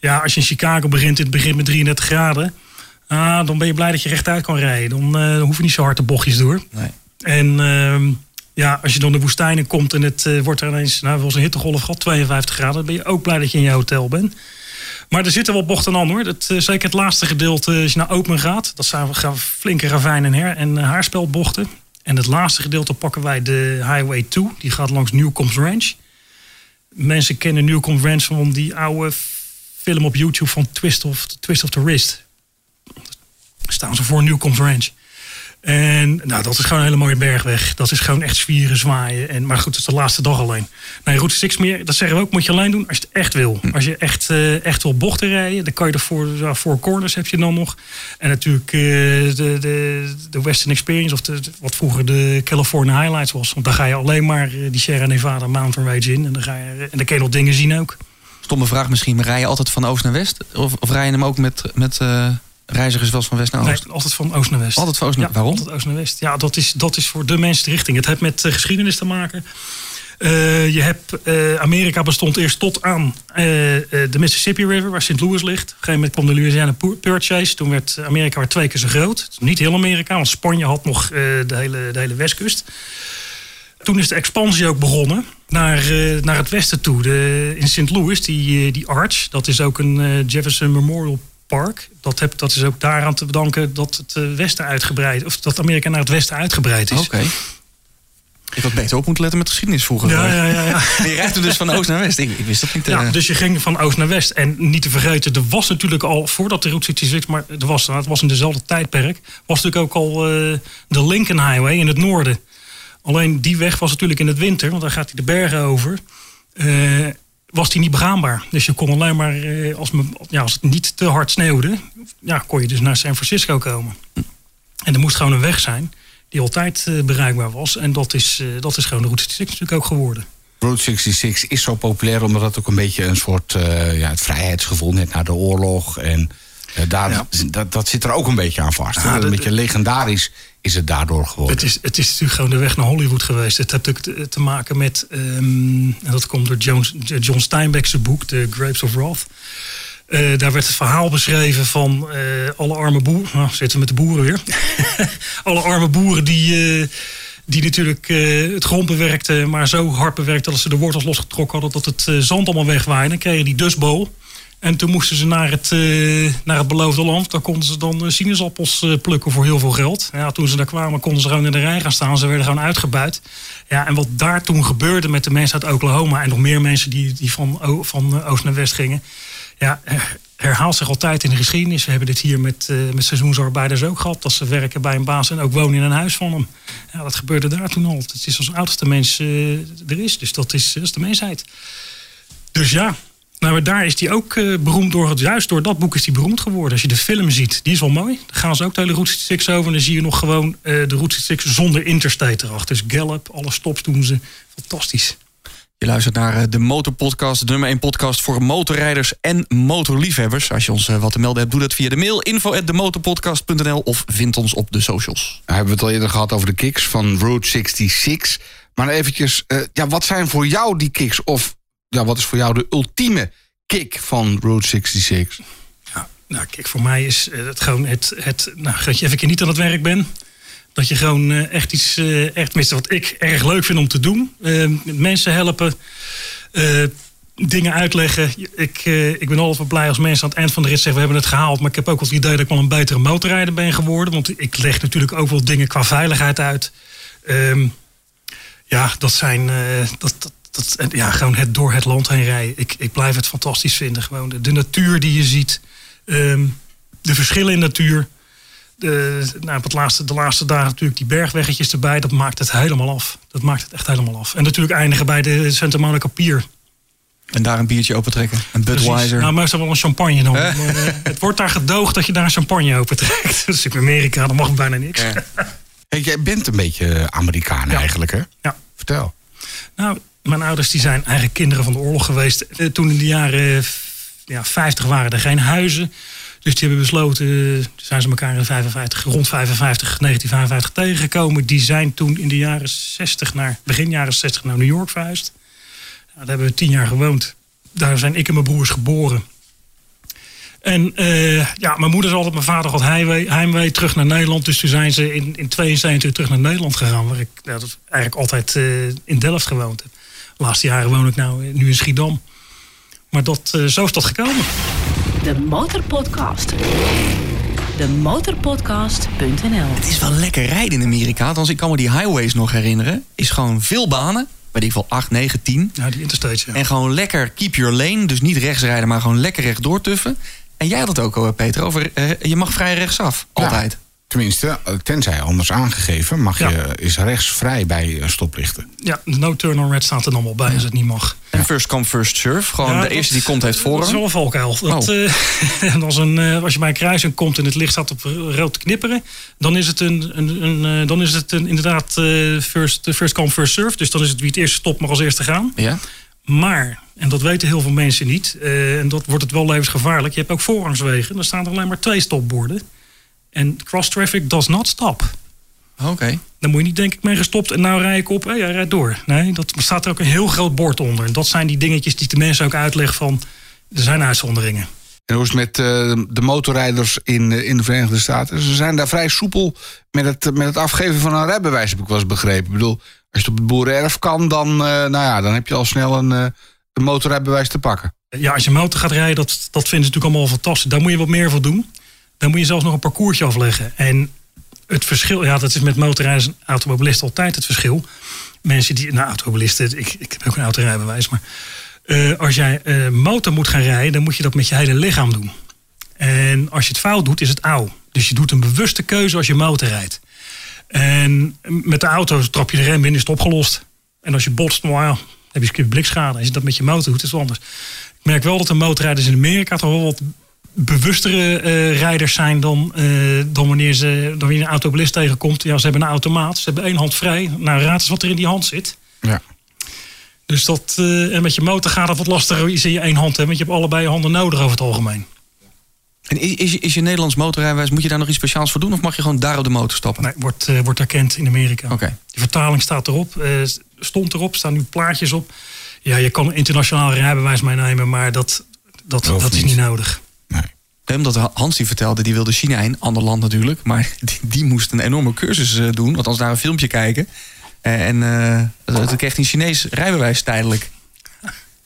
ja, als je in Chicago begint... in het begin met 33 graden... Ah, dan ben je blij dat je rechtuit kan rijden. Dan eh, hoef je niet zo hard de bochtjes door. Nee. En ehm, ja, als je dan de woestijnen komt en het eh, wordt er ineens, nou, eens een hittegolf gehad, 52 graden, dan ben je ook blij dat je in je hotel bent. Maar er zitten wel bochten aan hoor. Dat, eh, zeker het laatste gedeelte, als je naar open gaat, dat zijn flinke ravijn en, her, en eh, haarspelbochten. En het laatste gedeelte pakken wij de Highway 2. Die gaat langs Newcombs Ranch. Mensen kennen Newcombs Ranch van die oude film op YouTube van Twist of, Twist of the Wrist. Staan ze voor Newcombs Ranch. En nou, dat is gewoon een hele mooie bergweg. Dat is gewoon echt zwieren, zwaaien. En, maar goed, het is de laatste dag alleen. Nee, Route 6 meer, dat zeggen we ook, moet je alleen doen als je het echt wil. Als je echt, eh, echt wil bochten rijden, dan kan je er voor, ja, voor corners heb je dan nog. En natuurlijk eh, de, de, de Western Experience, of de, wat vroeger de California Highlights was. Want daar ga je alleen maar eh, die Sierra Nevada Mountain Range in. En dan, ga je, en dan kun je nog dingen zien ook. Stomme vraag misschien, maar rij je altijd van oost naar west? Of, of rij je hem ook met, met eh, reizigers wel eens van west naar Nee, oost? altijd van oost naar west. Altijd van oost naar Ja, Waarom? Altijd oost naar west. Ja, dat is, dat is voor de mensen de richting. Het heeft met eh, geschiedenis te maken. Eh, je hebt, eh, Amerika bestond eerst tot aan de Mississippi River, waar St. Louis ligt. Op een gegeven moment kwam de Louisiana Pur- Purchase. Toen werd Amerika weer twee keer zo groot. Niet heel Amerika, want Spanje had nog de, hele, de hele westkust. Toen is de expansie ook begonnen naar, naar het westen toe. De, in St. Louis, die, die arch, dat is ook een Jefferson Memorial Park. Dat, heb, dat is ook daaraan te bedanken dat het eh, westen uitgebreid, of dat Amerika naar het westen uitgebreid is. Oké. Ik had beter op moeten letten met geschiedenis vroeger. Ja, ja, ja, ja. Je rijdt er dus van oost naar west. Ik, ik wist dat niet. eh. Ja, dus je ging van oost naar west. En niet te vergeten, er was natuurlijk al, voordat de Route 66, maar er was, het was in dezelfde tijdperk, was natuurlijk ook al eh, de Lincoln Highway in het noorden. Alleen die weg was natuurlijk in het winter, want dan gaat hij de bergen over. Was die niet begaanbaar. Dus je kon alleen maar, eh, als, me, ja, als het niet te hard sneeuwde, ja, kon je dus naar San Francisco komen. En er moest gewoon een weg zijn die altijd eh, bereikbaar was. En dat is, eh, dat is gewoon de Route 66 natuurlijk ook geworden. Route 66 is zo populair omdat het ook een beetje een soort ja, het vrijheidsgevoel net na de oorlog. En daar, Ja. dat, dat zit er ook een beetje aan vast. een beetje legendarisch is het daardoor geworden. Het is, het is natuurlijk gewoon de weg naar Hollywood geweest. Het heeft ook te, maken met, ehm, en dat komt door John, John Steinbeck's boek, The Grapes of Wrath. Eh, daar werd het verhaal beschreven van eh, alle arme boeren. Nou, zitten we met de boeren weer. alle arme boeren die, eh, die natuurlijk eh, het grond bewerkten, maar zo hard bewerkten dat ze de wortels losgetrokken hadden, dat het eh, zand allemaal wegwaaide. Dan kregen die dustbowl. En toen moesten ze naar het, eh, naar het beloofde land. Daar konden ze dan eh, sinaasappels eh, plukken voor heel veel geld. Ja, toen ze daar kwamen, konden ze gewoon in de rij gaan staan. Ze werden gewoon uitgebuit. Ja, en wat daar toen gebeurde met de mensen uit Oklahoma... en nog meer mensen die, die van, van oost naar west gingen... ja, her- herhaalt zich altijd in de geschiedenis. We hebben dit hier met, met seizoensarbeiders ook gehad. Dat ze werken bij een baas en ook wonen in een huis van hem. Ja, dat gebeurde daar toen al. Het is als oudste mens er is. Dus dat is, dat is de mensheid. Dus ja, nou, maar daar is die ook eh, beroemd door het. Juist door dat boek is die beroemd geworden. Als je de film ziet, die is wel mooi. Dan gaan ze ook de hele Route 66 over. En dan zie je nog gewoon eh, de Route 66 zonder interstate erachter. Dus Gallup, alle stops doen ze. Fantastisch. Je luistert naar eh, de Motorpodcast, de nummer 1 podcast voor motorrijders en motorliefhebbers. Als je ons wat te melden hebt, doe dat via de mail info@demotorpodcast.nl of vind ons op de socials. Nou, hebben we het al eerder gehad over de kicks van Route 66. Maar eventjes, eh, ja, wat zijn voor jou die kicks? Of ja, wat is voor jou de ultieme kick van Route 66? Ja, nou, kijk, voor mij is eh, het gewoon het. het nou, dat je even niet aan het werk bent. Dat je gewoon eh, echt iets, eh, echt tenminste wat ik erg leuk vind om te doen. Eh, mensen helpen, eh, dingen uitleggen. Ik, eh, ik ben altijd wel blij als mensen aan het eind van de rit zeggen... we hebben het gehaald, maar ik heb ook wel het idee dat ik wel een betere motorrijder ben geworden. Want ik leg natuurlijk ook wel dingen qua veiligheid uit. Ehm, ja, dat zijn... eh, dat, dat, ja, gewoon het door het land heen rijden. Ik, ik blijf het fantastisch vinden. Gewoon de, de natuur die je ziet. ehm, de verschillen in natuur. De, nou, op het laatste, de laatste dagen natuurlijk die bergweggetjes erbij. Dat maakt het helemaal af. Dat maakt het echt helemaal af. En natuurlijk eindigen bij de Santa Monica Pier. En daar een biertje opentrekken. Een Precies. Budweiser. Nou, meestal wel een champagne dan. Maar, eh, het wordt daar gedoogd dat je daar een champagne opentrekt. Dus in Amerika, dan mag bijna niks. Hey, jij bent een beetje Amerikaan Ja. eigenlijk, hè? Ja. Vertel. Nou, mijn ouders die zijn eigenlijk kinderen van de oorlog geweest. Eh, Toen in de jaren eh, ja, 50 waren er geen huizen. Dus die hebben besloten, eh, zijn ze elkaar in 55, rond 55, 1955 tegengekomen. Die zijn toen in de jaren 60 naar, begin jaren 60 naar New York verhuisd. Nou, daar hebben we tien jaar gewoond. Daar zijn ik en mijn broers geboren. En eh, ja, mijn moeder is altijd, mijn vader had heimwee, heimwee terug naar Nederland. Dus toen zijn ze in, in 72 terug naar Nederland gegaan. Waar ik ja, dat eigenlijk altijd in Delft gewoond heb. De laatste jaren woon ik nou, nu in Schiedam. Maar dat, eh, zo is dat gekomen. De Motorpodcast. De motorpodcast.nl Het is wel lekker rijden in Amerika. Althans, ik kan me die highways nog herinneren. Is gewoon veel banen. Weet ik wel, 8, 9, 10. Ja, die interstates, ja. En gewoon lekker keep your lane. Dus niet rechts rijden, maar gewoon lekker rechtdoor tuffen. En jij had het ook, al, Peter, over eh, je mag vrij rechtsaf. Altijd. Tenminste, eh, tenzij anders aangegeven, mag Ja. je, is rechts vrij bij eh, stoplichten. Ja, no turn on red staat er nog wel bij als het niet mag. En first come, first serve. Gewoon Ja, de dat- eerste die komt heeft Dat is wel voorrang. een valkuil. Dat, Oh. eh, en als, een, eh, als je bij een kruising komt en het licht staat op rood te knipperen, dan is het, een, een, een, eh, dan is het een, inderdaad eh, first, first come, first serve. Dus dan is het wie het eerst stopt, mag als eerste gaan. Ja? Maar, en dat weten heel veel mensen niet, eh, en dat wordt het wel levensgevaarlijk, je hebt ook voorrangswegen. Dan staan er alleen maar twee stopborden. En cross traffic does not stop. Oké. Dan moet je niet denken, ik ben gestopt en nou rij ik op. Hé, hij rijdt door. Nee, dat staat er ook een heel groot bord onder. En dat zijn die dingetjes die de mensen ook uitleggen van... er zijn uitzonderingen. En hoe is het met eh, de motorrijders in, eh, in de Verenigde Staten? Ze zijn daar vrij soepel met het, met het afgeven van een rijbewijs, heb ik wel eens begrepen. Ik bedoel, als je het op het boerenerf kan, dan, eh, nou ja, dan heb je al snel een, eh, een motorrijbewijs te pakken. Ja, als je motor gaat rijden, dat, dat vinden ze natuurlijk allemaal fantastisch. Daar moet je wat meer voor doen. Dan moet je zelfs nog een parcoursje afleggen. En het verschil, ja, dat is met motorrijders en automobilisten altijd het verschil. Mensen die, nou, automobilisten, ik, ik heb ook een autorijbewijs, maar eh, als jij eh, motor moet gaan rijden, dan moet je dat met je hele lichaam doen. En als je het fout doet, is het auw. Dus je doet een bewuste keuze als je motor rijdt. En met de auto trap je de rem in, is het opgelost. En als je botst, nou ja, heb je een blikschade. Als je dat met je motor doet, is het anders. Ik merk wel dat de motorrijders in Amerika toch wel wat bewustere eh, rijders zijn dan, eh, dan wanneer ze dan wanneer een automobilist tegenkomt. Ja, ze hebben een automaat, ze hebben één hand vrij. Nou, raad eens wat er in die hand zit. Ja. Dus dat, eh, en met je motor gaat het wat lastiger als je in je één hand hebt, want je hebt allebei je handen nodig over het algemeen. En is, is, je- is je Nederlands motorrijbewijs, moet je daar nog iets speciaals voor doen? Of mag je gewoon daar op de motor stappen? Nee, wordt, wordt erkend in Amerika. Oké. Die vertaling staat erop, stond erop, staan nu plaatjes op. Ja, je kan internationaal rijbewijs meenemen, maar dat, dat, dat is niet nodig. Omdat Hans die vertelde, die wilde China in, ander land natuurlijk. Maar die, die moest een enorme cursus eh, doen. Althans naar een filmpje kijken. Eh, en eh toen kreeg hij een Chinees rijbewijs tijdelijk.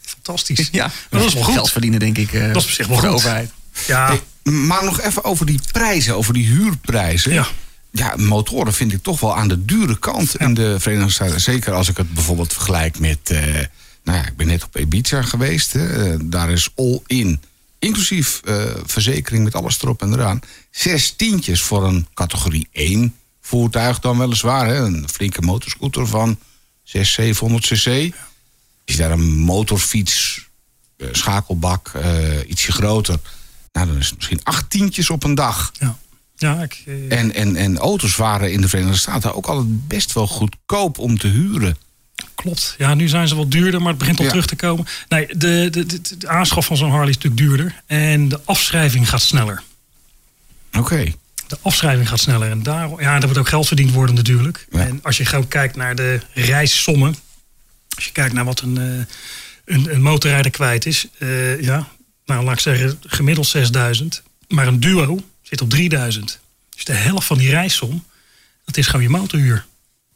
Fantastisch. Ja, dat is wel goed. Geld verdienen denk ik. eh, Dat is op zich wel voor de goed. overheid. Ja, Hey, maar nog even over die prijzen, over die huurprijzen. Ja. Ja, motoren vind ik toch wel aan de dure kant in de Verenigde Staten. Zeker als ik het bijvoorbeeld vergelijk met... eh, nou ja, ik ben net op Ibiza geweest. Hè. Daar is all-in, inclusief eh, verzekering met alles erop en eraan... zes tientjes voor een categorie 1 voertuig dan weliswaar. Hè. Een flinke motorscooter van 600, 700 cc. Is daar een motorfiets, eh, schakelbak, eh, ietsje groter... Nou, dan is het misschien acht tientjes op een dag. ja. ja ik, eh, En, en, en auto's waren in de Verenigde Staten ook altijd best wel goedkoop om te huren. Klopt. Ja, nu zijn ze wat duurder, maar het begint al Ja. terug te komen. Nee, de, de, de, de aanschaf van zo'n Harley is natuurlijk duurder. En de afschrijving gaat sneller. Oké. De afschrijving gaat sneller. En daar, ja, daar moet ook geld verdiend worden natuurlijk. Ja. En als je gewoon kijkt naar de reissommen. Als je kijkt naar wat een, eh, een, een motorrijder kwijt is. eh, ja, nou laat ik zeggen gemiddeld 6000. Maar een duo zit op 3000. Dus de helft van die reissom, dat is gewoon je motorhuur.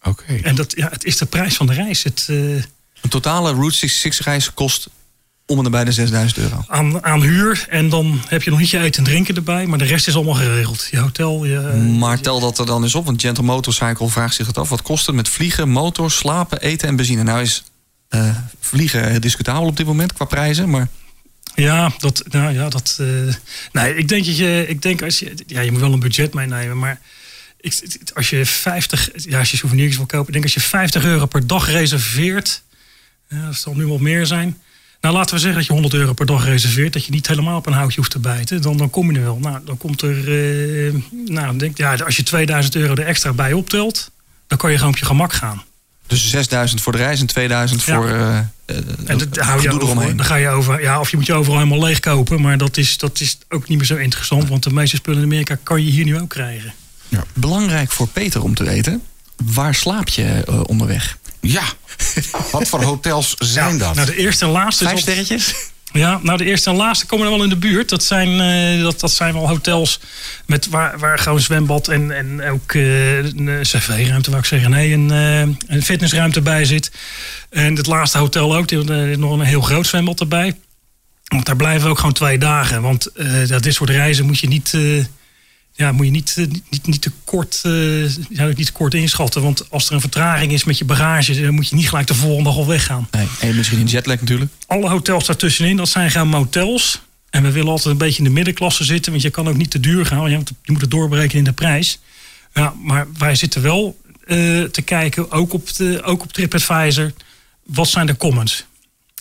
Oké. En dat, ja, het is de prijs van de reis. Het, eh, Een totale Route 66 reis kost om en nabij de 6000 euro. aan, aan huur. En dan heb je nog niet je eten en drinken erbij. Maar de rest is allemaal geregeld. Je hotel, je... Maar tel dat er dan eens op, want Gentle Motorcycle vraagt zich het af. Wat kost het met vliegen, motor, slapen, eten en benzine? Nou is eh, vliegen discutabel op dit moment qua prijzen, maar Ja, dat, nou ja, dat. eh, nee, ik denk dat je, ik denk als je, ja, je moet wel een budget meenemen, maar ik, als je 50, ja, als je souvenirs wil kopen, denk als je 50 euro per dag reserveert, ja, dat zal nu wat meer zijn. Nou, laten we zeggen dat je 100 euro per dag reserveert, dat je niet helemaal op een houtje hoeft te bijten, dan, dan kom je er wel. Nou, dan komt er, eh, nou, denk, ja, als je 2000 euro er extra bij optelt, dan kan je gewoon op je gemak gaan. Dus 6000 voor de reis en 2000 Ja. voor eh, En dat hou je over, dan ga je over, ja, of je moet je overal helemaal leeg kopen. Maar dat is, dat is ook niet meer zo interessant. Want de meeste spullen in Amerika kan je hier nu ook krijgen. Belangrijk voor Peter om te weten. Waar slaap je eh, onderweg? Ja, wat voor hotels zijn Ja, dat? Nou, de eerste en laatste. Vijf sterretjes? Ja, nou de eerste en laatste komen er wel in de buurt. Dat zijn, eh, dat, dat zijn wel hotels met waar, waar gewoon zwembad en, en ook eh, een eh, cv-ruimte, wou ik zeggen. Nee, een, eh, een fitnessruimte bij zit. En het laatste hotel ook. Er is nog een heel groot zwembad erbij. Want daar blijven we ook gewoon twee dagen. Want eh, ja, dit soort reizen moet je niet, eh, ja, moet je niet, eh, niet, niet, te kort, eh, niet te kort inschatten. Want als er een vertraging is met je bagage, dan moet je niet gelijk de volgende dag al weggaan Nee, en misschien een jetlag natuurlijk. alle hotels daartussenin, dat zijn gewoon motels. En we willen altijd een beetje in de middenklasse zitten. Want je kan ook niet te duur gaan. want Je moet, het doorberekenen in de prijs. Ja, maar wij zitten wel eh, te kijken, ook op, de, ook op TripAdvisor. Wat zijn de comments?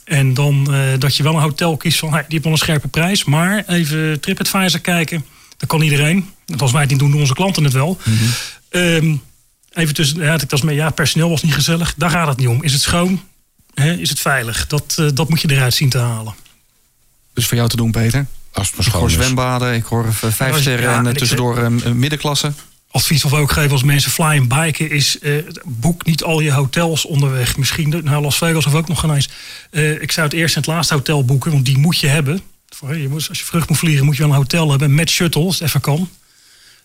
En dan dat je wel een hotel kiest van... hey, die heeft wel een scherpe prijs. Maar even TripAdvisor kijken. Dat kan iedereen. Want als wij het niet doen, doen onze klanten het wel. Ehm, even tussen... Ja, ik was mee, ja, personeel was niet gezellig. Daar gaat het niet om. Is het schoon? Hè, is het veilig? Dat, eh, dat moet je eruit zien te halen. Dus voor jou te doen, Peter. Als het Ik hoor zwembaden, ik hoor eh, vijf sterren ja, en en eh, ik tussendoor eh, middenklasse. Advies wat we ook geven als mensen flyen biken is... eh, boek niet al je hotels onderweg. Misschien de- naar Las Vegas of ook nog geen eens. Eh, ik zou het eerste en het laatste hotel boeken, want die moet je hebben. Voor, je moet, als je vrucht moet vliegen, moet je wel een hotel hebben met shuttle, als het even kan.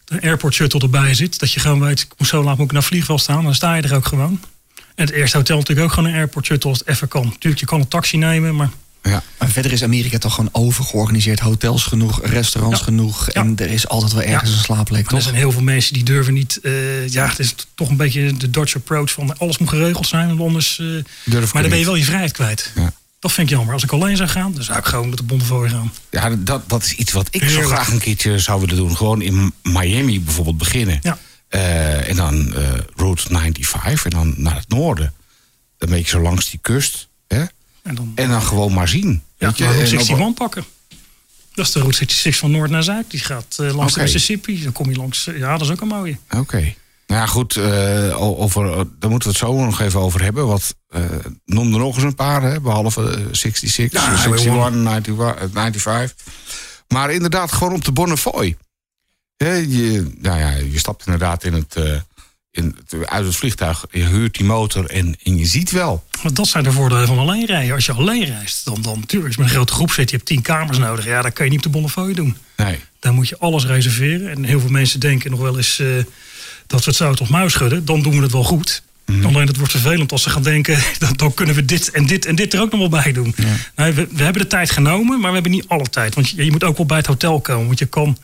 Een airport shuttle erbij zit. Dat je gewoon weet, ik moet zo laat moet ik naar vliegveld staan. Dan sta je er ook gewoon. En het eerste hotel natuurlijk ook gewoon een airport shuttle als het even kan. Natuurlijk, je kan een taxi nemen, maar Ja. Maar verder is Amerika toch gewoon overgeorganiseerd. Hotels genoeg, restaurants Ja. genoeg. En Ja. er is altijd wel ergens Ja. een slaapplek, er toch? zijn heel veel mensen die durven niet... eh, ja, het is toch een beetje de Dutch approach van alles moet geregeld zijn. Anders, ik maar dan ben je wel je vrijheid kwijt. Ja. Dat vind ik jammer. Als ik alleen zou gaan, dan zou ik gewoon met de Bonnefoy gaan. Ja, dat, dat is iets wat ik zo graag een keertje zou willen doen. Gewoon in Miami bijvoorbeeld beginnen. Ja. Eh, en dan eh, Route 95 en dan naar het noorden. Dan ben je zo langs die kust. Hè? En dan, En dan gewoon maar zien. ja, weet je? Route En op- 61 pakken. Dat is de Route 66 van noord naar zuid. Die gaat eh, langs de Mississippi. Dan kom je langs... ja, dat is ook een mooie. Oké. Nou ja, goed. eh, over, eh, daar moeten we het zo nog even over hebben. Wat, eh noem er nog eens een paar, hè, behalve eh, 66, Ja, 61, Highway 91, eh, 95. Maar inderdaad, gewoon op de Bonnefoy. Hè, je, nou ja, je stapt inderdaad in het, in het, uit het vliegtuig. Je huurt die motor en, en je ziet wel. Want dat zijn de voordelen van alleen rijden. Als je alleen reist, dan, dan natuurlijk, als je met een grote groep zit, je hebt tien kamers nodig. Ja, dat kan je niet op de Bonnefoy doen. Nee. Dan moet je alles reserveren. En heel veel mensen denken nog wel eens dat we het zout of muis schudden. Dan doen we het wel goed. Alleen het wordt vervelend als ze gaan denken... Dan, dan kunnen we dit en dit en dit er ook nog wel bij doen. Nee, we, we hebben de tijd genomen, maar we hebben niet alle tijd. Want je, je moet ook wel bij het hotel komen. Want je kan...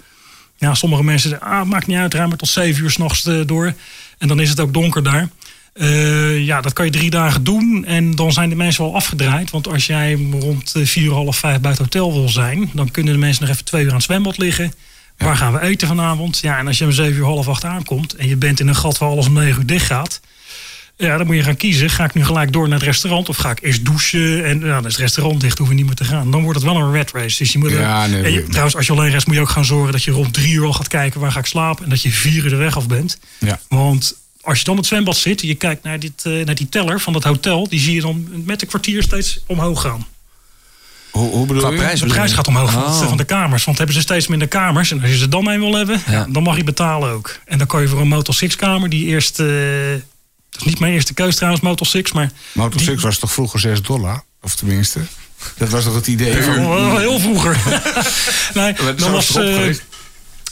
Ja, sommige mensen zeggen, ah, maakt niet uit, ruim maar tot zeven uur s'nachts eh, door. En dan is het ook donker daar. Eh, ja, dat kan je drie dagen doen en dan zijn de mensen wel afgedraaid. Want als jij rond eh, vier, half vijf bij het hotel wil zijn... dan kunnen de mensen nog even twee uur aan het zwembad liggen. Waar gaan we eten vanavond? Ja, en als je om zeven uur, half acht aankomt... en je bent in een gat waar alles om negen uur dicht gaat... Ja, dan moet je gaan kiezen. Ga ik nu gelijk door naar het restaurant of ga ik eerst douchen? En ja, dan is het restaurant dicht, hoef je niet meer te gaan. Dan wordt het wel een red race. Dus je moet Ja, nee, en je- trouwens, als je alleen reist, moet je ook gaan zorgen dat je rond drie uur al gaat kijken waar ga ik slapen. En dat je vier uur de weg af bent. Ja. Want als je dan het zwembad zit en je kijkt naar, dit, eh, naar die teller van dat hotel, die zie je dan met een kwartier steeds omhoog gaan. Hoe, hoe bedoel Qua je? prijs De prijs gaat omhoog van, Oh. van de kamers. Want hebben ze steeds minder kamers. En als je ze dan een wil hebben, ja. Ja. dan mag je betalen ook. En dan kan je voor een Motel 6 kamer, die eerst... eh, dat is niet mijn eerste keus trouwens, Motel 6. Maar die- 6 was toch vroeger 6 dollar? Of tenminste, dat was toch het idee van... Wel heel vroeger. nee, dan was, eh, nee,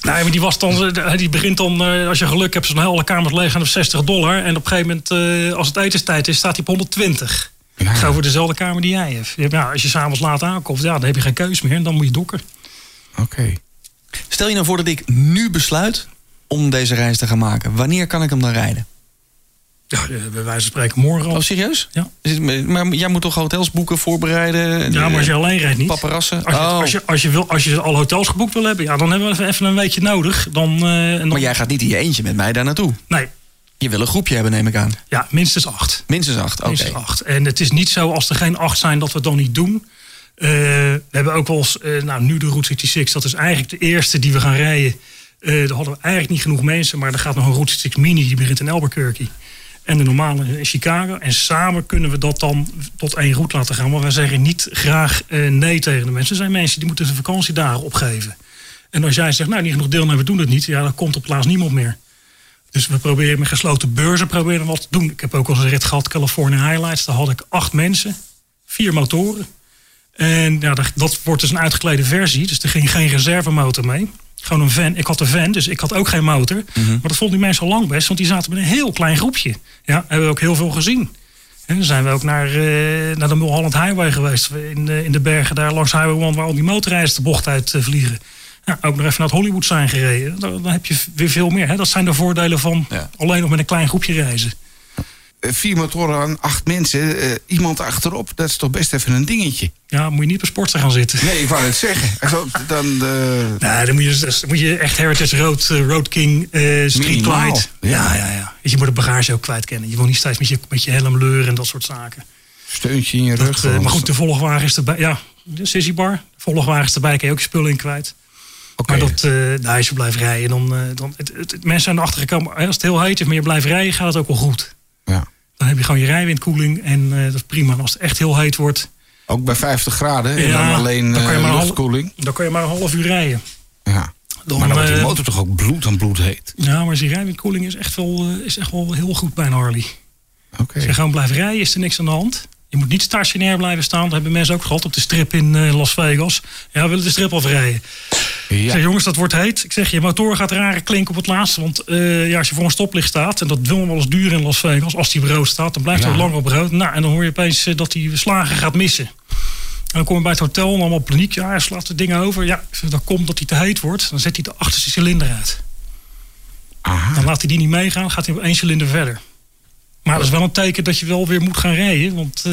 maar die was dan, eh, die begint dan, eh, als je geluk hebt, zo'n hele kamer leeg aan op 60 dollar. En op een gegeven moment, eh, als het etenstijd is, staat hij op 120. Ja. Gewoon voor dezelfde kamer die jij hebt. Ja, als je s'avonds laat aankomt, ja, dan heb je geen keus meer. En dan moet je dokken. Oké. Stel je nou voor dat ik nu besluit om deze reis te gaan maken. Wanneer kan ik hem dan rijden? Ja, eh, bij wijze van spreken morgen al. Oh, serieus? Ja. Maar jij moet toch hotels boeken, voorbereiden? Ja, maar als je alleen rijdt niet. Paparassen? Als je, Oh. als, je, als, je wil, als je alle hotels geboekt wil hebben, ja, dan hebben we even- even een weekje nodig. Dan, eh, en dan, Maar jij gaat niet in je eentje met mij daar naartoe. Nee, Je wil een groepje hebben, neem ik aan. ja, minstens acht. Minstens acht, oké. Minstens acht. En het is niet zo als er geen acht zijn dat we het dan niet doen. Eh, we hebben ook wel eens, eh, nou nu de Route 66, dat is eigenlijk de eerste die we gaan rijden. Eh daar hadden we eigenlijk niet genoeg mensen, maar er gaat nog een Route 66 Mini, die begint in Albuquerque. en de normale in Chicago. En samen kunnen we dat dan tot één route laten gaan. Maar wij zeggen niet graag nee tegen de mensen. Er zijn mensen die moeten hun vakantiedagen opgeven. En als jij zegt, nou, niet genoeg deelnemers doen het niet, ja, dan komt op plaats niemand meer. Dus we proberen met gesloten beurzen proberen wat te doen. Ik heb ook al eens een rit gehad, California Highlights. Daar had ik acht mensen, vier motoren. En ja, dat, dat wordt dus een uitgeklede versie. Dus er ging geen reservemotor mee. Gewoon een van. Ik had een van, dus ik had ook geen motor. Maar dat vonden die mensen al lang best, want die zaten met een heel klein groepje. Ja, hebben we ook heel veel gezien. En dan zijn we ook naar, eh, naar de Mulholland Highway geweest. In, de- in de bergen daar langs Highway 1, waar al die motorrijders de bocht uit eh, vliegen. Ja, ook nog even naar het Hollywood zijn gereden. Dan, dan heb je weer veel meer. Hè? Dat zijn de voordelen van Ja. alleen nog met een klein groepje reizen. Eh, Vier motoren aan acht mensen, eh, iemand achterop, dat is toch best even een dingetje. Ja, moet je niet op een sportster gaan zitten. Nee, ik wou het zeggen. Zo, Dan, Nee, dan moet je, dan moet je echt Heritage Road, Road King, Street Glide. ja. Ja, ja, ja. Dus je moet de bagage ook kwijt kennen. Je wil niet steeds met je, met je helm leuren en dat soort zaken. steuntje in je rug. maar goed, de volgwagen is erbij. Ja, de sissy bar. De volgwagen is erbij, kan je ook je spullen in kwijt. Oké. Maar dat, eh nou, als je blijft rijden, dan... eh, dan het, het, het- mensen zijn erachter gekomen, als het heel heet is, maar je blijft rijden, gaat het ook wel goed. Ja. Dan heb je gewoon je rijwindkoeling en eh, dat is prima. En als het echt heel heet wordt, Ook bij 50 graden en Ja, dan alleen dan kan eh, luchtkoeling. dan kan je maar een half uur rijden. Ja. Dan, Maar dan wordt die eh, motor toch ook bloed aan bloed heet. Ja, maar die rijwindkoeling is echt wel, eh, is echt wel heel goed bij een Harley. Oké. Als je gewoon blijft rijden, is er niks aan de hand. Je moet niet stationair blijven staan. Dat hebben mensen ook gehad op de strip in eh, Las Vegas. Ja, we willen de strip afrijden. Ja. zeg, jongens, dat wordt heet. Ik zeg, je motor gaat rare klinken op het laatste. Want eh, ja, als je voor een stoplicht staat, en dat wil wel eens duren in Las Vegas, als die rood staat, dan blijft Ja. hij langer op rood. Nou, en dan hoor je opeens eh, dat die slagen gaat missen. En dan kom je bij het hotel en allemaal paniek. Ja, hij slaat de dingen over. Ja, zeg, dat komt dat hij te heet wordt. Dan zet hij de achterste cilinder uit. Aha. Dan laat hij die niet meegaan, gaat hij op één cilinder verder. Maar dat is wel een teken dat je wel weer moet gaan rijden. Want eh,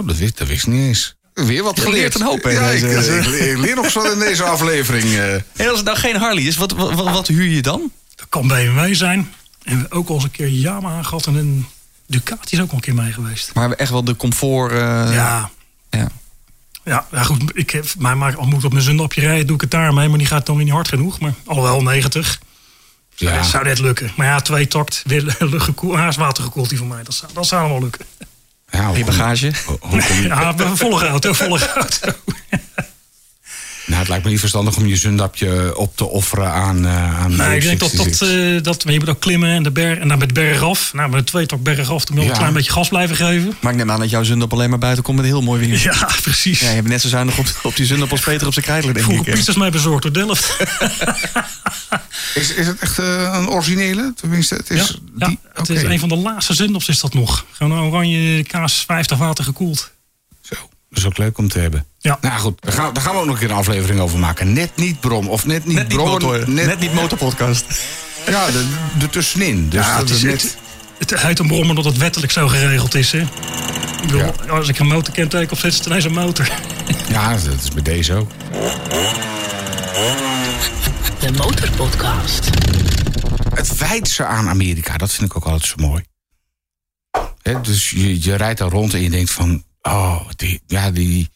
Oh, dat wist, dat wist ik niet eens. Weer wat geleerd. een hoop, hè, Ja, ik, deze- ik, ik leer nog zo in deze aflevering. eh. En als het nou geen Harley is, wat, wat, wat huur je dan? dat kan BMW zijn. En we hebben ook al eens een keer Yamaha gehad. En een Ducati is ook al een keer mee geweest. Maar echt wel de comfort. eh, ja. ja. Ja, ja, goed. Ik heb, maar, maar al moet ik op mijn zundapje rijden, doe ik het daarmee. Maar die gaat dan weer niet hard genoeg. Maar alhoewel 90. Ja. Dat zou net lukken. Maar ja, twee takt, weer luchtgekoeld. Watergekoeld die van mij. Dat zou, dat zou allemaal lukken. Ja, je- bagage. hoe- Ja, volle auto, volle auto. Nou, het lijkt me niet verstandig om je zundapje op te offeren aan. eh aan Nee, ik denk dat dat, 66. eh, dat. Maar je moet ook klimmen en de berg. En dan met berg af. Nou, met een tweetak berg af. Dan moet je Ja. een klein beetje gas blijven geven. Maar ik neem aan dat jouw zundap alleen maar buiten komt met heel mooi weer. Ja, precies. Ja, je hebt net zo zuinig op, op die zundap als Peter op zijn krijtler, denk Vroeger ik. pizzas mij bezorgd door Delft. is, is het echt eh, een originele? Tenminste, het Ja, is. ja, die, het is een van de laatste zindops is dat nog. Gewoon een oranje kaas 50 water gekoeld. Zo, dat is ook leuk om te hebben. Ja. Nou goed, daar gaan, daar gaan we ook nog een keer een aflevering over maken. Net niet brom, of net niet Net niet, brom. motor, net, niet motorpodcast. Ja, de, de tussenin. Dus Ja, dat het is net. Het, het heet een brom omdat het wettelijk zo geregeld is. Hè? Ik bedoel, Als ik een motorkenteken opzet, is het ineens een motor. Ja, dat is bij deze ook. De Motorpodcast. Het wijdse aan Amerika, dat vind ik ook altijd zo mooi. Hè, dus je, je rijdt daar rond en je denkt van... Oh, die, ja, die,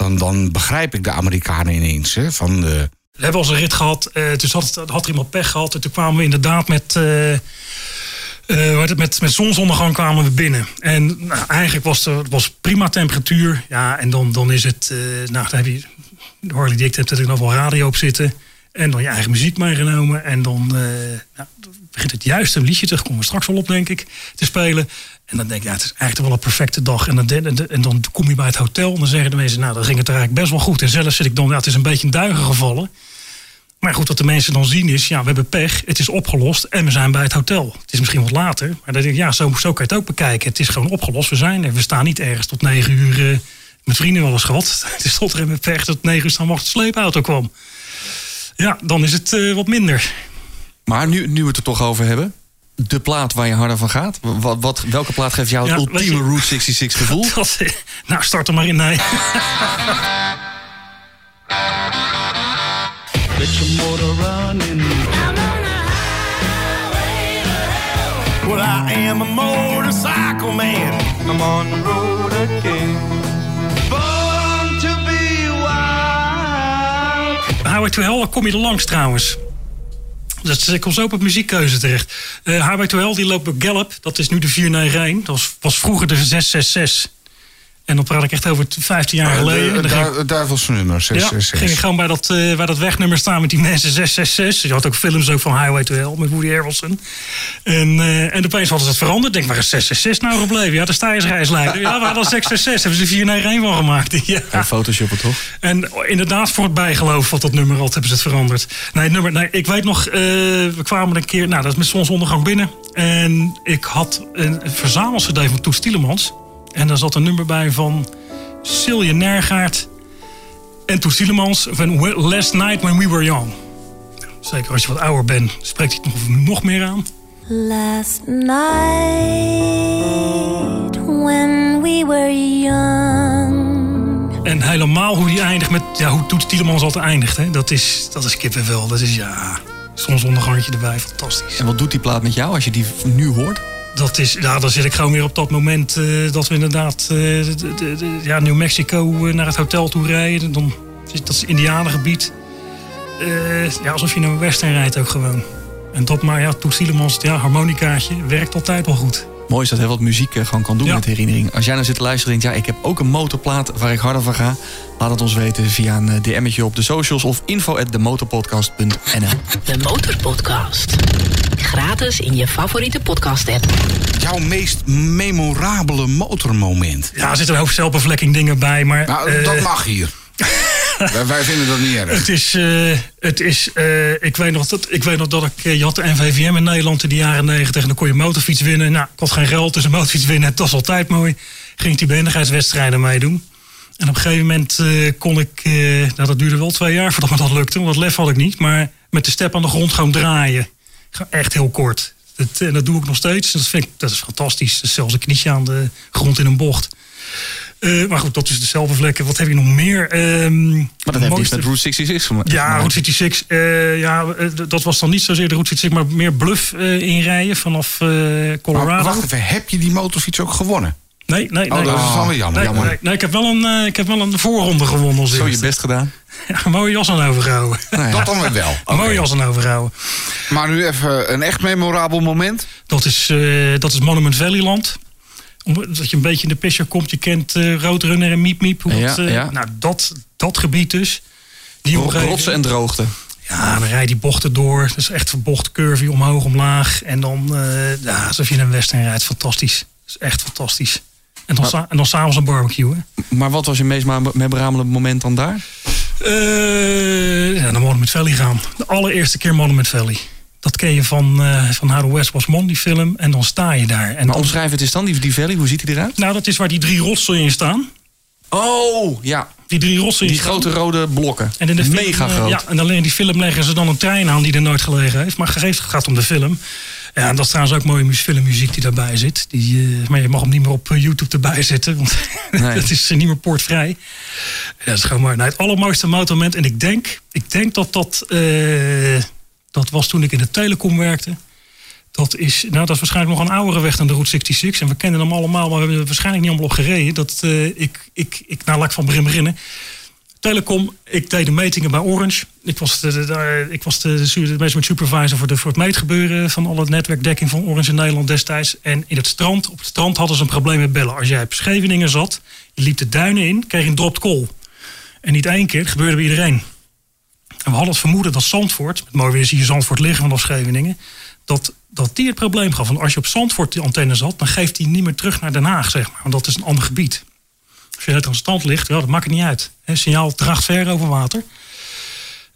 dan, dan begrijp ik de Amerikanen ineens. Hè, van de, We hebben een rit gehad. eh dus had, had er iemand pech gehad. En toen kwamen we inderdaad met... het, met, met zonsondergang kwamen we binnen. En nou, eigenlijk was het was prima temperatuur. Ja, en dan, dan is het... nou, dan heb je... De Harley Dick er nog wel radio op zitten. En dan je eigen muziek meegenomen. En dan, nou, begint het juiste liedje, daar komen we straks wel op, denk ik, te spelen. En dan denk ik, ja, het is eigenlijk wel een perfecte dag. En dan, en, en dan kom je bij het hotel en dan zeggen de mensen, nou, dan ging het er eigenlijk best wel goed. En zelf zit ik dan, ja, het is een beetje in duigen gevallen. Maar goed, wat de mensen dan zien is, ja, we hebben pech, het is opgelost en we zijn bij het hotel. Het is misschien wat later, maar dan denk ik, ja, zo, zo kan je het ook bekijken. Het is gewoon opgelost, we zijn er. We staan niet ergens tot negen uur, eh, met vrienden wel eens gehad. Het is tot er met pech tot negen uur staan wachten de sleepauto kwam. Ja, dan is het eh, wat minder. Maar nu, nu we het er toch over hebben. De plaat waar je harder van gaat. Wat, wat, welke plaat geeft jou het Ja, ultieme je- Route 66 gevoel? Dat, nou, start er maar in, nee. Get your motor running. Well, I am a motorcycle man. I'm on the road again. Born to be wild. Highway to Hell, daar kom je er langs trouwens. Dat ik kom zo op het muziekkeuze terecht. Uh, to Hell die loopt bij Gallup. Dat is nu de 491. Dat was, was vroeger de 666. En dan praat ik echt over 15 jaar geleden. De, Dan ging- het duivelse nummer, ja, 666. ging ik gewoon bij dat, eh, bij dat wegnummer staan met die mensen 666. Je had ook films ook van Highway to Hell met Woody Harrelson. En, eh, en opeens hadden ze het veranderd. Ik denk, waar is 666 nou gebleven? Ja, de stijgersreisleider. Ja, we hadden 666. Hebben ze 491 van gemaakt. Ja. En Photoshoppen toch? En inderdaad, voor het bijgeloof van dat nummer had, hebben ze het veranderd. Nee, het nummer, nee ik weet nog, eh, we kwamen een keer, nou, dat is met zonsondergang binnen. En ik had een verzamelcd van Toet Stielemans. En daar zat een nummer bij van Silje Nergaard en Toet Stielemans van Last Night When We Were Young. Zeker als je wat ouder bent, spreekt hij het nog, nog meer aan. Last night when we were young. En helemaal hoe die eindigt met, ja, hoe Toet Stielemans altijd eindigt. Hè? Dat, is, dat is kippenvel. Dat is, ja, zonsondergangetje erbij, fantastisch. En wat doet die plaat met jou als je die nu hoort? Dat is, ja, dan zit ik gewoon weer op dat moment eh, dat we inderdaad eh, de- de- de- ja, New Mexico eh, naar het hotel toe rijden. Dan, is- dat is Indianengebied. Eh, ja, alsof je naar een western rijdt ook gewoon. En dat maar, ja, Toet Stielemans, ja, harmonicaatje, werkt altijd wel goed. Mooi is dat heel wat muziek eh, gewoon kan doen Ja. met herinnering. Als jij nou zit te luisteren en denkt, ja, ik heb ook een motorplaat waar ik harder van ga. Laat het ons weten via een DM'tje op de socials of info at demotorpodcast.nl. De Motorpodcast. Gratis in je favoriete podcast-app. Jouw meest memorabele motormoment? Ja, er zitten een hoop zelfbevlekking dingen bij, maar... Nou, eh, dat mag hier. wij, vinden dat niet erg. Het is, eh, het is eh, ik, weet nog dat, ik weet nog dat ik, je had de NVVM in Nederland in de jaren negentig en dan kon je motorfiets winnen. Nou, ik had geen geld, dus een motorfiets winnen, dat was altijd mooi. Ging ik die behendigheidswedstrijden meedoen. En op een gegeven moment eh, kon ik, eh, nou dat duurde wel twee jaar voordat me dat lukte, want dat lef had ik niet. Maar met de step aan de grond gewoon draaien. Echt heel kort. Dat, en dat doe ik nog steeds. Dat, vind ik, dat is fantastisch. Dat is zelfs een knietje aan de grond in een bocht. Eh, maar goed, dat is dezelfde vlekken. Wat heb je nog meer? Ehm, Maar dat heeft iets mooiste- met Route 66 gemaakt. ja, Route 66. eh, ja, eh, dat was dan niet zozeer de Route 66, maar meer bluff eh, inrijden vanaf eh, Maar Colorado. wacht even, heb je die motorfiets ook gewonnen? nee, nee, nee. Oh, dat is weer jammer. Nee, jammer. nee, nee, ik, heb wel een, eh, ik heb wel een voorronde gewonnen. Zo je best gedaan. Ja, een mooie jas aan overgehouden. Nou ja. Dat dan weer wel. Een mooie jas aan overgehouden. Maar nu even een echt memorabel moment. Dat is, eh, dat is Monument Valley land. Omdat je een beetje in de pisser komt. Je kent eh Roadrunner en Miep Miep. Hoe Ja, dat, eh, ja. Nou, dat, dat gebied dus. Die. Rotsen en droogte. Ja, dan rijd je die bochten door. Dat is echt bocht curvy, omhoog, omlaag. En dan, eh ja, alsof je in een western rijdt. Fantastisch. Dat is echt fantastisch. En dan, sa- en dan s'avonds een barbecue, hè. Maar wat was je meest memorabele moment dan daar? Eh, ja, naar Monument Valley gaan. De allereerste keer Monument Valley. Dat ken je van, eh van How the West Was Won, die film. En dan sta je daar. En Maar dan, omschrijf het eens dan, die, die valley, hoe ziet die eruit? nou, dat is waar die drie rotsen in staan. Oh, ja. Die drie rotsen in Die staan. grote rode blokken. En in de film, Mega eh, groot. Ja, en alleen in die film leggen ze dan een trein aan die er nooit gelegen heeft. Maar gegeven het gaat om de film. Ja, en dat is trouwens ook mooie mu- filmmuziek die daarbij zit. Die, eh, maar je mag hem niet meer op eh, YouTube erbij zetten. Want Nee. dat is eh, niet meer poortvrij. Ja, dat is gewoon mooi. Nou, het allermooiste motormoment. En ik denk, ik denk dat dat... dat was toen ik in de telecom werkte. Dat is, nou, dat is waarschijnlijk nog een oudere weg dan de Route 66. En we kennen hem allemaal, maar we hebben er waarschijnlijk niet allemaal op gereden. Dat, ik, ik, ik, nou, laat ik van begin beginnen. Telecom, ik deed de metingen bij Orange. Ik was de, ik was de, de, management supervisor voor, de, het meetgebeuren van alle netwerkdekking van Orange in Nederland destijds. En in het strand, op het strand hadden ze een probleem met bellen. Als jij op Scheveningen zat, je liep de duinen in, kreeg een dropped call. En niet één keer, het gebeurde bij iedereen. En we hadden het vermoeden dat Zandvoort, met mooi weer zie je Zandvoort liggen vanaf Scheveningen, dat, dat die het probleem gaf. Want als je op Zandvoort de antenne zat, dan geeft die niet meer terug naar Den Haag, zeg maar. Want dat is een ander gebied. Als je net aan stand ligt, ja, dat maakt het niet uit. Hè, signaal draagt ver over water.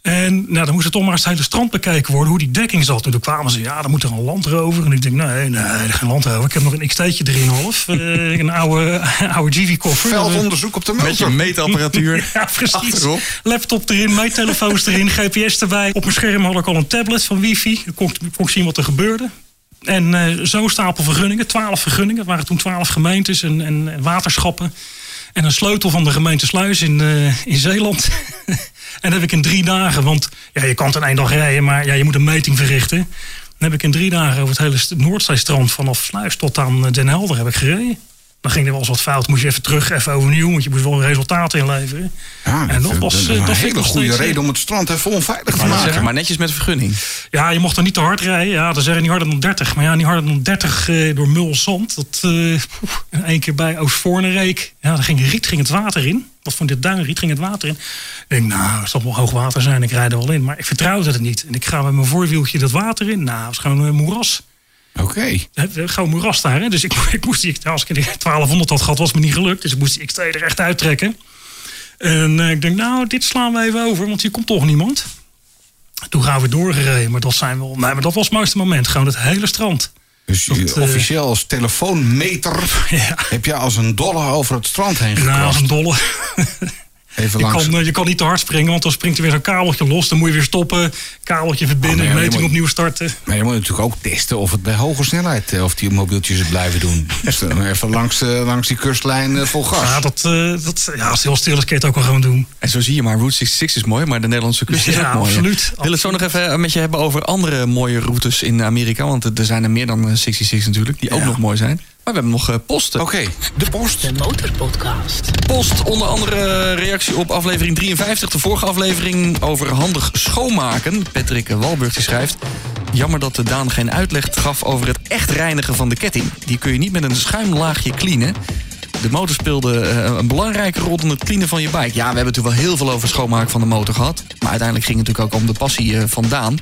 En nou, dan moest het toch maar eens het hele strand bekeken worden, hoe die dekking zat. En toen kwamen ze, ja, dan moet er een landrover. En ik denk, nee, nee, geen landrover. Ik heb nog een XT'tje 3,5. eh een oude, oude GV-koffer. Veldonderzoek op de Met je meetapparatuur. Ja, precies. Achterop. Laptop erin, meettelefoons erin, GPS erbij. Op mijn scherm had ik al een tablet van wifi. Dan kon ik, kon ik zien wat er gebeurde. En eh zo'n stapel vergunningen, 12 vergunningen. Het waren toen 12 gemeentes en, en, en waterschappen. En een sleutel van de gemeente Sluis in, eh, in Zeeland. en heb ik in drie dagen, want ja, je kan het in één dag rijden, maar ja, je moet een meting verrichten. Dan heb ik in drie dagen over het hele st- Noordzeestrand vanaf Sluis tot aan eh, Den Helder heb ik gereden. Dan ging er wel eens wat fout. Moest je even terug, even overnieuw. Want je moest wel resultaten inleveren. Ja, en dat was, is eh, een dat ik hele goede steeds, eh, reden om het strand even onveilig te Maar, maken. zeg, maar netjes met vergunning. Ja, je mocht er niet te hard rijden. Ja, dan zeggen niet harder dan 30. Maar ja, niet harder dan 30 eh, door mul zand. Dat eh één keer bij Oostvoornereek. Ja, dan ging riet ging het water in. Wat van dit duinriet ging het water in. Ik denk, nou, het zal wel hoog water zijn. Ik rijd er wel in. Maar ik vertrouwde het niet. En ik ga met mijn voorwieltje dat water in. Nou, het was gewoon een moeras. Oké. Hè, Gewoon moeras daar. Hè? Dus ik, ik moest die, als ik de 1200 had gehad, was me niet gelukt. Dus ik moest die XT er echt uittrekken. En eh, ik denk, nou, dit slaan we even over, want hier komt toch niemand. Toen gaan we doorgereden, maar dat zijn wel. Nee, maar dat was het mooiste moment. Gewoon het hele strand. Dus Dat, eh, officieel als telefoonmeter Ja. heb je als een dolle over het strand heen Nou, als gekrast. een dolle. Even Je langs. kan, eh, je kan niet te hard springen, want dan springt er weer zo'n kabeltje los. Dan moet je weer stoppen, kabeltje verbinden, Oh, nee, meting moet- opnieuw starten. Maar je moet natuurlijk ook testen of het bij hoge snelheid, eh, of die mobieltjes het blijven doen. Dus dan even langs, eh, langs die kustlijn eh, vol gas. Ja, dat, eh, dat, ja, als het heel stil is, kun je het ook wel gewoon doen. En zo zie je maar, Route 66 is mooi, maar de Nederlandse kust is Ja, ook mooi. absoluut. Ik wil het zo nog even met je hebben over andere mooie routes in Amerika. Want er zijn er meer dan eh, 66 natuurlijk, die ook nog mooi zijn. Maar we hebben nog eh, posten. Oké, de post. De Motorpodcast. Post, onder andere eh, reactie op aflevering 53, de vorige aflevering over handig schoonmaken. Patrick Walburg die schrijft... Jammer dat de Daan geen uitleg gaf over het echt reinigen van de ketting. Die kun je niet met een schuimlaagje cleanen. De motor speelde eh, een belangrijke rol in het cleanen van je bike. Ja, we hebben natuurlijk wel heel veel over schoonmaken van de motor gehad. Maar uiteindelijk ging het natuurlijk ook om de passie van Daan.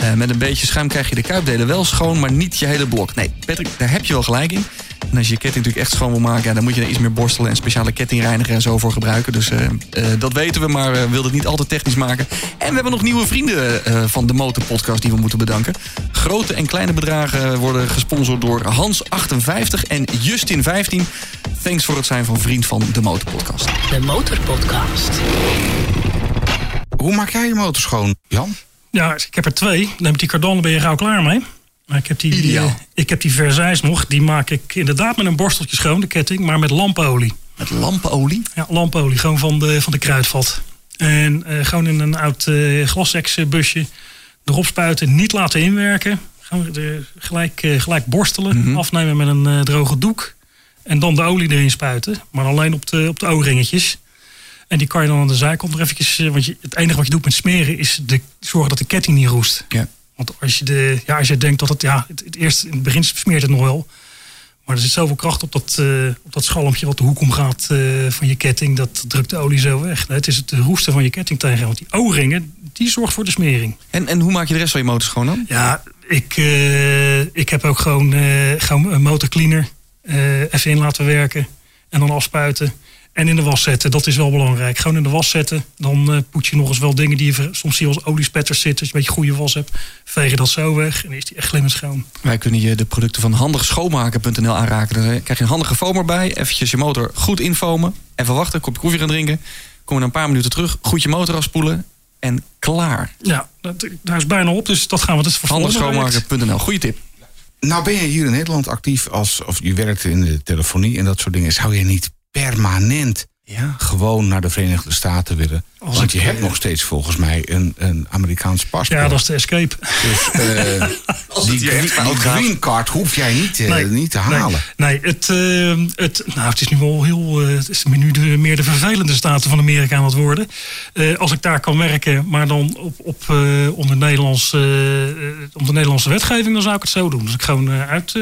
Eh, met een beetje schuim krijg je de kuipdelen wel schoon, maar niet je hele blok. Nee, Patrick, daar heb je wel gelijk in. En als je je ketting natuurlijk echt schoon wil maken, ja, dan moet je er iets meer borstelen en speciale kettingreiniger en zo voor gebruiken. Dus eh, eh, dat weten we, maar we wilden het niet altijd technisch maken. En we hebben nog nieuwe vrienden eh, van de Motorpodcast die we moeten bedanken. Grote en kleine bedragen worden gesponsord door Hans58 en Justin15. Thanks voor het zijn van vriend van de Motorpodcast. De Motorpodcast. Hoe maak jij je motor schoon, Jan? Ja, ik heb er twee. Dan heb ik die Cardone, ben je gauw klaar mee. Maar ik heb die, Ideaal. eh, ik heb die Versailles nog. Die maak ik inderdaad met een borsteltje schoon, de ketting, maar met lampolie. Met lampenolie. Ja, lampolie, gewoon van de, van de kruidvat. En eh, gewoon in een oud eh glasseksbusje erop spuiten, niet laten inwerken. Gewoon de, gelijk, gelijk borstelen, afnemen met een droge doek. En dan de olie erin spuiten, maar alleen op de, op de O-ringetjes. En die kan je dan aan de zijkant nog eventjes... eh, Want je, het enige wat je doet met smeren is de, zorgen dat de ketting niet roest. Ja. Want als je, de, ja, als je denkt dat het... Ja, het, het eerst in het begin smeert het nog wel. Maar er zit zoveel kracht op dat, eh, op dat schalmpje wat de hoek omgaat eh, van je ketting. Dat drukt de olie zo weg. Nee, het is het roesten van je ketting tegen. Want die O-ringen, die zorgt voor de smering. En, en hoe maak je de rest van je motor schoon dan? Ja, ik, ik heb ook gewoon, gewoon een motorcleaner even in laten werken. En dan afspuiten. En in de was zetten, dat is wel belangrijk. Gewoon in de was zetten. Dan eh poet je nog eens wel dingen die je soms zie je als oliespetters zitten. Als je een beetje goede was hebt, veeg je dat zo weg. En dan is die echt glimmend schoon. Wij kunnen je de producten van handigschoonmaken.nl aanraken. Dan krijg je een handige foamer bij. Eventjes je motor goed infomen. Even wachten, een kopje koffie gaan drinken. Kom je na een paar minuten terug. Goed je motor afspoelen. En klaar. Ja, dat, daar is bijna op. Dus dat gaan we dus voor volgende week. Handigschoonmaken.nl. Goeie tip. Nou ben je hier in Nederland actief als, of je werkt in de telefonie en dat soort dingen. Zou je niet permanent Ja. gewoon naar de Verenigde Staten willen? Als Want ik, je hebt nog steeds volgens mij een, een Amerikaans paspoort. Ja, dat is de escape. Dus die, green, fout die green card hoef jij niet, eh, niet te halen. Nee, nee het, eh, het, nou, het is nu wel heel. het is nu de, meer de vervelende staten van Amerika aan het worden. Als ik daar kan werken, maar dan op, op, onder, Nederlands, onder Nederlandse wetgeving, dan zou ik het zo doen. Dus ik gewoon uit.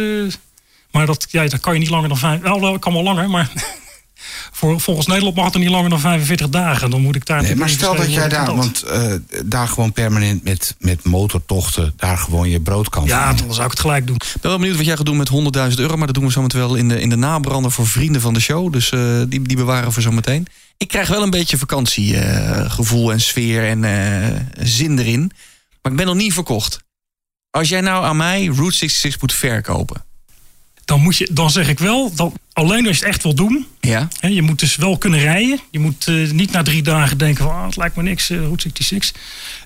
maar dat, ja, dat kan je niet langer dan vijf. Nou, dat kan wel langer, maar. Voor, volgens Nederland mag het er niet langer dan 45 dagen. Dan moet ik daar. Nee, maar stel dat jij daar, want eh, daar gewoon permanent met, met motortochten, daar gewoon je brood kan Ja, dan zou ik het gelijk doen. Ik ben wel benieuwd wat jij gaat doen met 100.000 euro. Maar dat doen we zometeen wel in de, in de nabrander voor vrienden van de show. Dus eh, die, die bewaren we voor zometeen. Ik krijg wel een beetje vakantiegevoel en sfeer en eh, zin erin. Maar ik ben nog niet verkocht. Als jij nou aan mij Route 66 moet verkopen. Dan, moet je, dan zeg ik wel, dan, alleen als je het echt wil doen. Ja? Hè, je moet dus wel kunnen rijden. Je moet eh, niet na drie dagen denken van, ah, het lijkt me niks, eh Route 66.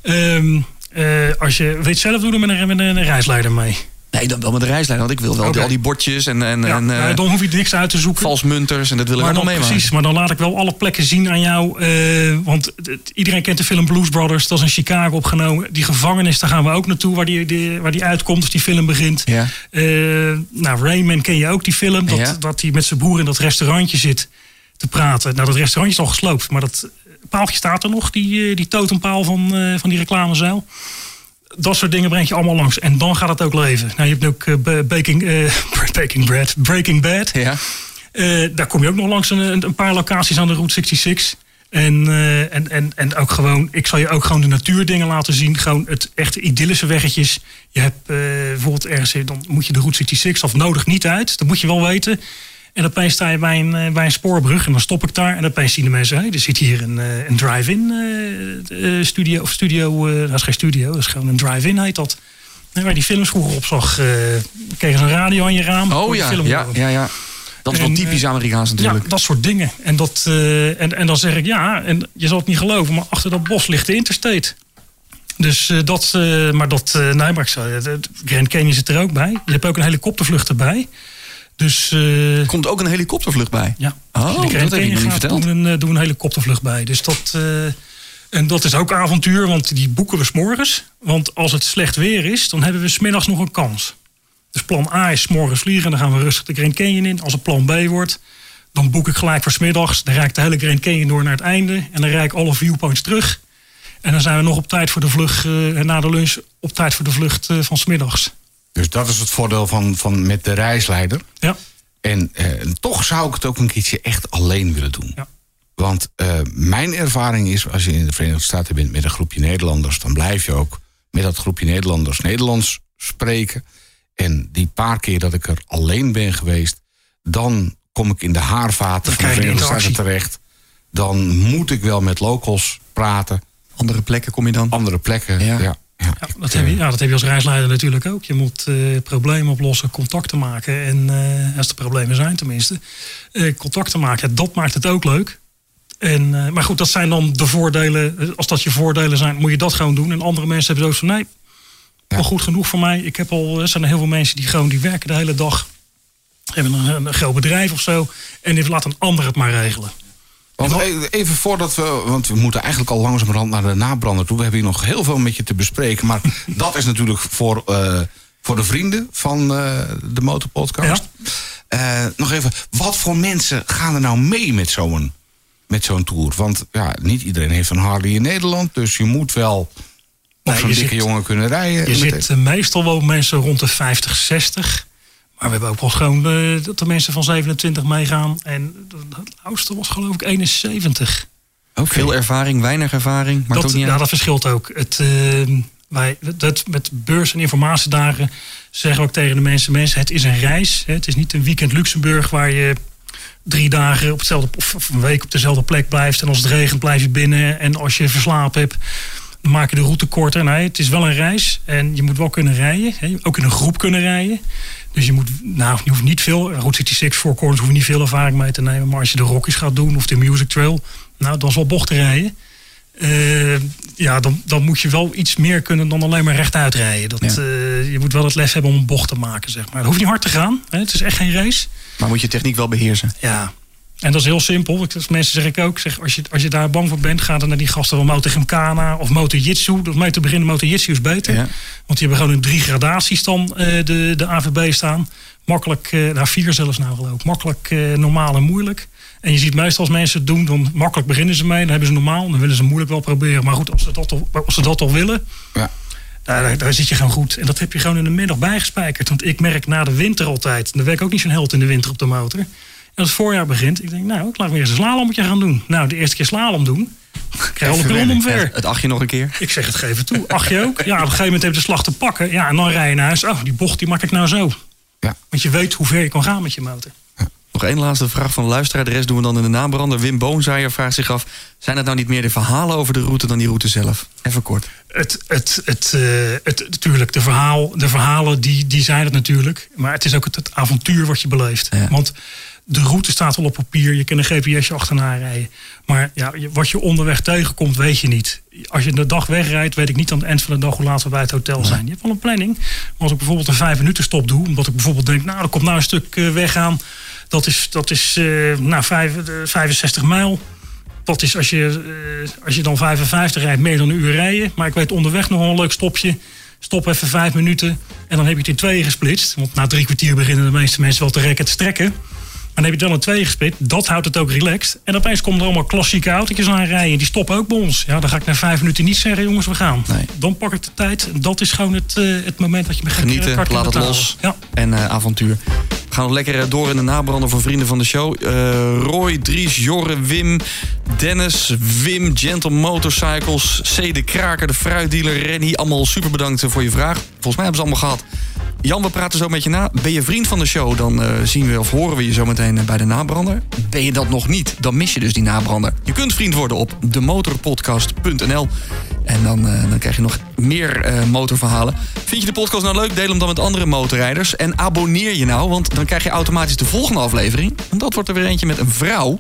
Ehm, eh, als je weet zelf doen, dan met een, met een reisleider mee. Nee, dan wel met de reisleider. Want ik wil wel Oké. al die bordjes en, en, Ja, en eh, dan hoef je niks uit te zoeken. valsmunters. En dat wil ik maar allemaal dan, meemaken. precies, maar dan laat ik wel alle plekken zien aan jou. eh, want het- iedereen kent de film Blues Brothers. Dat is in Chicago opgenomen. Die gevangenis, daar gaan we ook naartoe, waar die, die- waar die uitkomt als die film begint. Ja. Eh, nou, Rayman ken je ook, die film. Dat, Ja. dat hij met zijn broer in dat restaurantje zit te praten. Nou, dat restaurantje is al gesloopt. Maar dat paaltje staat er nog, die, die totempaal van, van die reclamezuil. Dat soort dingen breng je allemaal langs. En dan gaat het ook leven. Nou, je hebt ook ba- baking, eh, baking bread, Breaking Bad. Ja. Eh, daar kom je ook nog langs een, een paar locaties aan de Route 66. En, en, en, en ook gewoon, ik zal je ook gewoon de natuurdingen laten zien. Gewoon het echte idyllische weggetjes. Je hebt bijvoorbeeld ergens, dan moet je de Route 66 of nodig niet uit. Dat moet je wel weten. En opeens sta je bij een, eh, bij een spoorbrug en dan stop ik daar. En opeens zien de mensen, hé, er zit hier een, eh, een drive-in eh, studio. Of studio, eh, dat is geen studio, dat is gewoon een drive-in heet dat. En waar je die films vroeger op zag, eh kreeg een radio aan je raam. Oh ja, film ja, ja, ja. Dat is wel typisch Amerikaans natuurlijk. Ja, dat soort dingen. En, dat, en, en dan zeg ik ja, en je zal het niet geloven, maar achter dat bos ligt de interstate. Dus dat, eh, maar dat, nee, maar ik zou, het- het Grand Canyon zit er ook bij. Je hebt ook een helikoptervlucht erbij. Dus eh, Er komt ook een helikoptervlucht bij. ja, Oh, dat heb nog Canyon niet verteld. doen een, eh, doen een helikoptervlucht bij. Dus dat, eh, en dat is ook avontuur, want die boeken we s'morgens. Want als het slecht weer is, dan hebben we smiddags nog een kans. Dus plan A is 's morgens vliegen, dan gaan we rustig de Grand Canyon in. Als het plan B wordt, dan boek ik gelijk voor smiddags. Dan rijd ik de hele Grand Canyon door naar het einde. En dan rijd ik alle viewpoints terug. En dan zijn we nog op tijd voor de vlucht, en na de lunch, op tijd voor de vlucht van smiddags. Dus dat is het voordeel van, van met de reisleider. Ja, En eh, toch zou ik het ook een keertje echt alleen willen doen. Ja. Want eh, mijn ervaring is, als je in de Verenigde Staten bent met een groepje Nederlanders, dan blijf je ook met dat groepje Nederlanders Nederlands spreken. En die paar keer dat ik er alleen ben geweest, dan kom ik in de haarvaten van de Verenigde Staten terecht. Dan moet ik wel met locals praten, Andere plekken kom je dan. andere plekken. Ja. Ja. Ja, Ja, dat, heb je, ja, dat heb je als reisleider natuurlijk ook. Je moet eh, problemen oplossen, contacten maken. En eh, als er problemen zijn tenminste. eh, contacten maken, dat maakt het ook leuk. En, maar goed, dat zijn dan de voordelen. Als dat je voordelen zijn, moet je dat gewoon doen. En andere mensen hebben zo van nee, wel goed genoeg voor mij. Ik heb al, er zijn er heel veel mensen die gewoon die werken de hele dag. Hebben een, een groot bedrijf of zo. En die laat een ander het maar regelen. Want e- even voordat we, want we moeten eigenlijk al langzamerhand naar de nabrander toe. We hebben hier nog heel veel met je te bespreken. Maar dat is natuurlijk voor, eh, voor de vrienden van eh, de Motorpodcast. Eh, nog even, wat voor mensen gaan er nou mee met zo'n met zo'n tour? Want ja, niet iedereen heeft een Harley in Nederland. Dus je moet wel op Nee, zo'n dikke zit- jongen kunnen rijden. Je zit meestal wel mensen rond de 50, 60. Maar we hebben ook wel gewoon eh, dat er mensen van 27 meegaan. En de de oudste was geloof ik 71. Oké. Veel ervaring, weinig ervaring. Maakt dat, ook niet ja, dat verschilt ook. Het, eh, wij, dat, met beurs- en informatiedagen zeggen we ook tegen de mensen... mensen, het is een reis. Hè. Het is niet een weekend Luxemburg waar je drie dagen op hetzelfde, of of een week op dezelfde plek blijft. En als het regent blijf je binnen. En als je verslapen hebt, dan maak je de route korter. Nee, het is wel een reis. En je moet wel kunnen rijden. Hè. Ook in een groep kunnen rijden. Dus je moet, nou, je hoeft niet veel. Route 66 Four Corners hoef je niet veel ervaring mee te nemen. Maar als je de Rockies gaat doen of de Music Trail, nou, dan is wel bochten rijden. Eh, ja, dan, dan moet je wel iets meer kunnen dan alleen maar rechtuit rijden. Dat, Ja. eh, je moet wel het lef hebben om een bocht te maken, zeg maar. Het hoeft niet hard te gaan. Hè. Het is echt geen race. Maar moet je techniek wel beheersen. Ja. En dat is heel simpel. Als mensen zeg ik ook, zeg, als, je, als je daar bang voor bent, ga dan naar die gasten van Moto Gymkhana of Moto Jitsu. Dat mee te beginnen, Moto Jitsu is beter. Ja. Want die hebben gewoon in drie gradaties dan eh, de, de AVB staan. Makkelijk, nou vier zelfs nou geloof. Makkelijk, eh, normaal en moeilijk. En je ziet meestal als mensen het doen, dan makkelijk beginnen ze mee. Dan hebben ze normaal, dan willen ze moeilijk wel proberen. Maar goed, als ze dat al, als ze dat al willen, Ja. daar, zit je gewoon goed. En dat heb je gewoon in de middag bijgespijkerd. Want ik merk na de winter altijd. Dan werk ik ook niet zo'n held in de winter op de motor. En als het voorjaar begint, ik denk, nou, ik laat weer eens een slalommetje gaan doen. Nou, de eerste keer slalom doen. Ik krijg alle pillen omver. Het, achtje nog een keer. Ik zeg het geven toe. Ach je ook? Ja, op een gegeven moment heb je de slag te pakken. Ja, en dan rij je naar huis. Oh, die bocht die maak ik nou zo. Ja. Want je weet hoe ver je kan gaan met je motor. Nog één laatste vraag van de luisteraar. De rest doen we dan in de nabrander. Wim Boonzaaier vraagt zich af... zijn het nou niet meer de verhalen over de route dan die route zelf? Even kort. Het, het, het, eh, het, natuurlijk, de, verhaal, de verhalen die, die zijn het natuurlijk. Maar het is ook het, het avontuur wat je beleeft. Ja. Want de route staat al op papier. Je kan een GPSje achterna rijden. Maar ja, wat je onderweg tegenkomt, weet je niet. Als je de dag wegrijdt, weet ik niet aan het eind van de dag hoe laat we bij het hotel zijn. Je hebt wel een planning. Maar als ik bijvoorbeeld een vijf minuten stop doe, omdat ik bijvoorbeeld denk, nou, er komt nou een stuk eh, weg aan. Dat is, dat is eh, nou, vijf, eh, 65 mijl. Dat is als je, eh, als je dan 55 rijdt, meer dan een uur rijden. Maar ik weet onderweg nog wel een leuk stopje. Stop even vijf minuten. En dan heb je het in tweeën gesplitst. Want na drie kwartier beginnen de meeste mensen wel te rekken te strekken. Maar dan heb je wel in tweeën gesplit. Dat houdt het ook relaxed. En opeens komen er allemaal klassieke autootjes aan rijden. Die stoppen ook bij ons. Ja, dan ga ik na vijf minuten niet zeggen, jongens, we gaan. Nee. Dan pak ik de tijd. Dat is gewoon het, eh, het moment dat je me gek, Genieten, laat het los. Ja. En eh, avontuur. Gaan nog lekker eh, door in de nabrander voor vrienden van de show. Eh, Roy, Dries, Jorre, Wim, Dennis, Wim, Gentle Motorcycles, C. de Kraker, de fruitdealer, Renny. Allemaal super bedankt eh, voor je vraag. Volgens mij hebben ze allemaal gehad. Jan, we praten zo met je na. Ben je vriend van de show, dan zien we of horen we je zo meteen bij de nabrander. Ben je dat nog niet, dan mis je dus die nabrander. Je kunt vriend worden op demotorpodcast.nl. En dan, dan krijg je nog meer motorverhalen. Vind je de podcast nou leuk? Deel hem dan met andere motorrijders. En abonneer je nou, want dan krijg je automatisch de volgende aflevering. En dat wordt er weer eentje met een vrouw.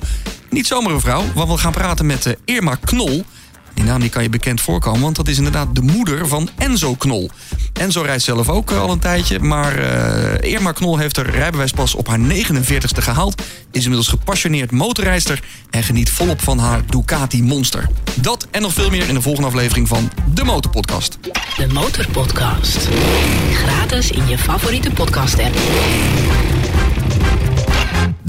Niet zomaar een vrouw, want we gaan praten met eh, Irma Knol. Die naam die kan je bekend voorkomen, want dat is inderdaad de moeder van Enzo Knol. Enzo rijdt zelf ook eh, al een tijdje, maar eh, Irma Knol heeft haar rijbewijs op haar 49ste gehaald. Is inmiddels gepassioneerd motorrijster en geniet volop van haar Ducati Monster. Dat en nog veel meer in de volgende aflevering van De Motorpodcast. De Motorpodcast. Gratis in je favoriete podcast-app.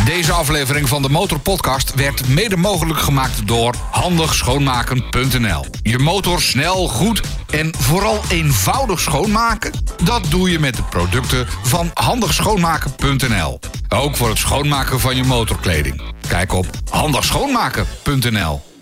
Deze aflevering van de Motorpodcast werd mede mogelijk gemaakt door handigschoonmaken.nl. Je motor snel, goed en vooral eenvoudig schoonmaken? Dat doe je met de producten van handigschoonmaken.nl. Ook voor het schoonmaken van je motorkleding. Kijk op handigschoonmaken.nl.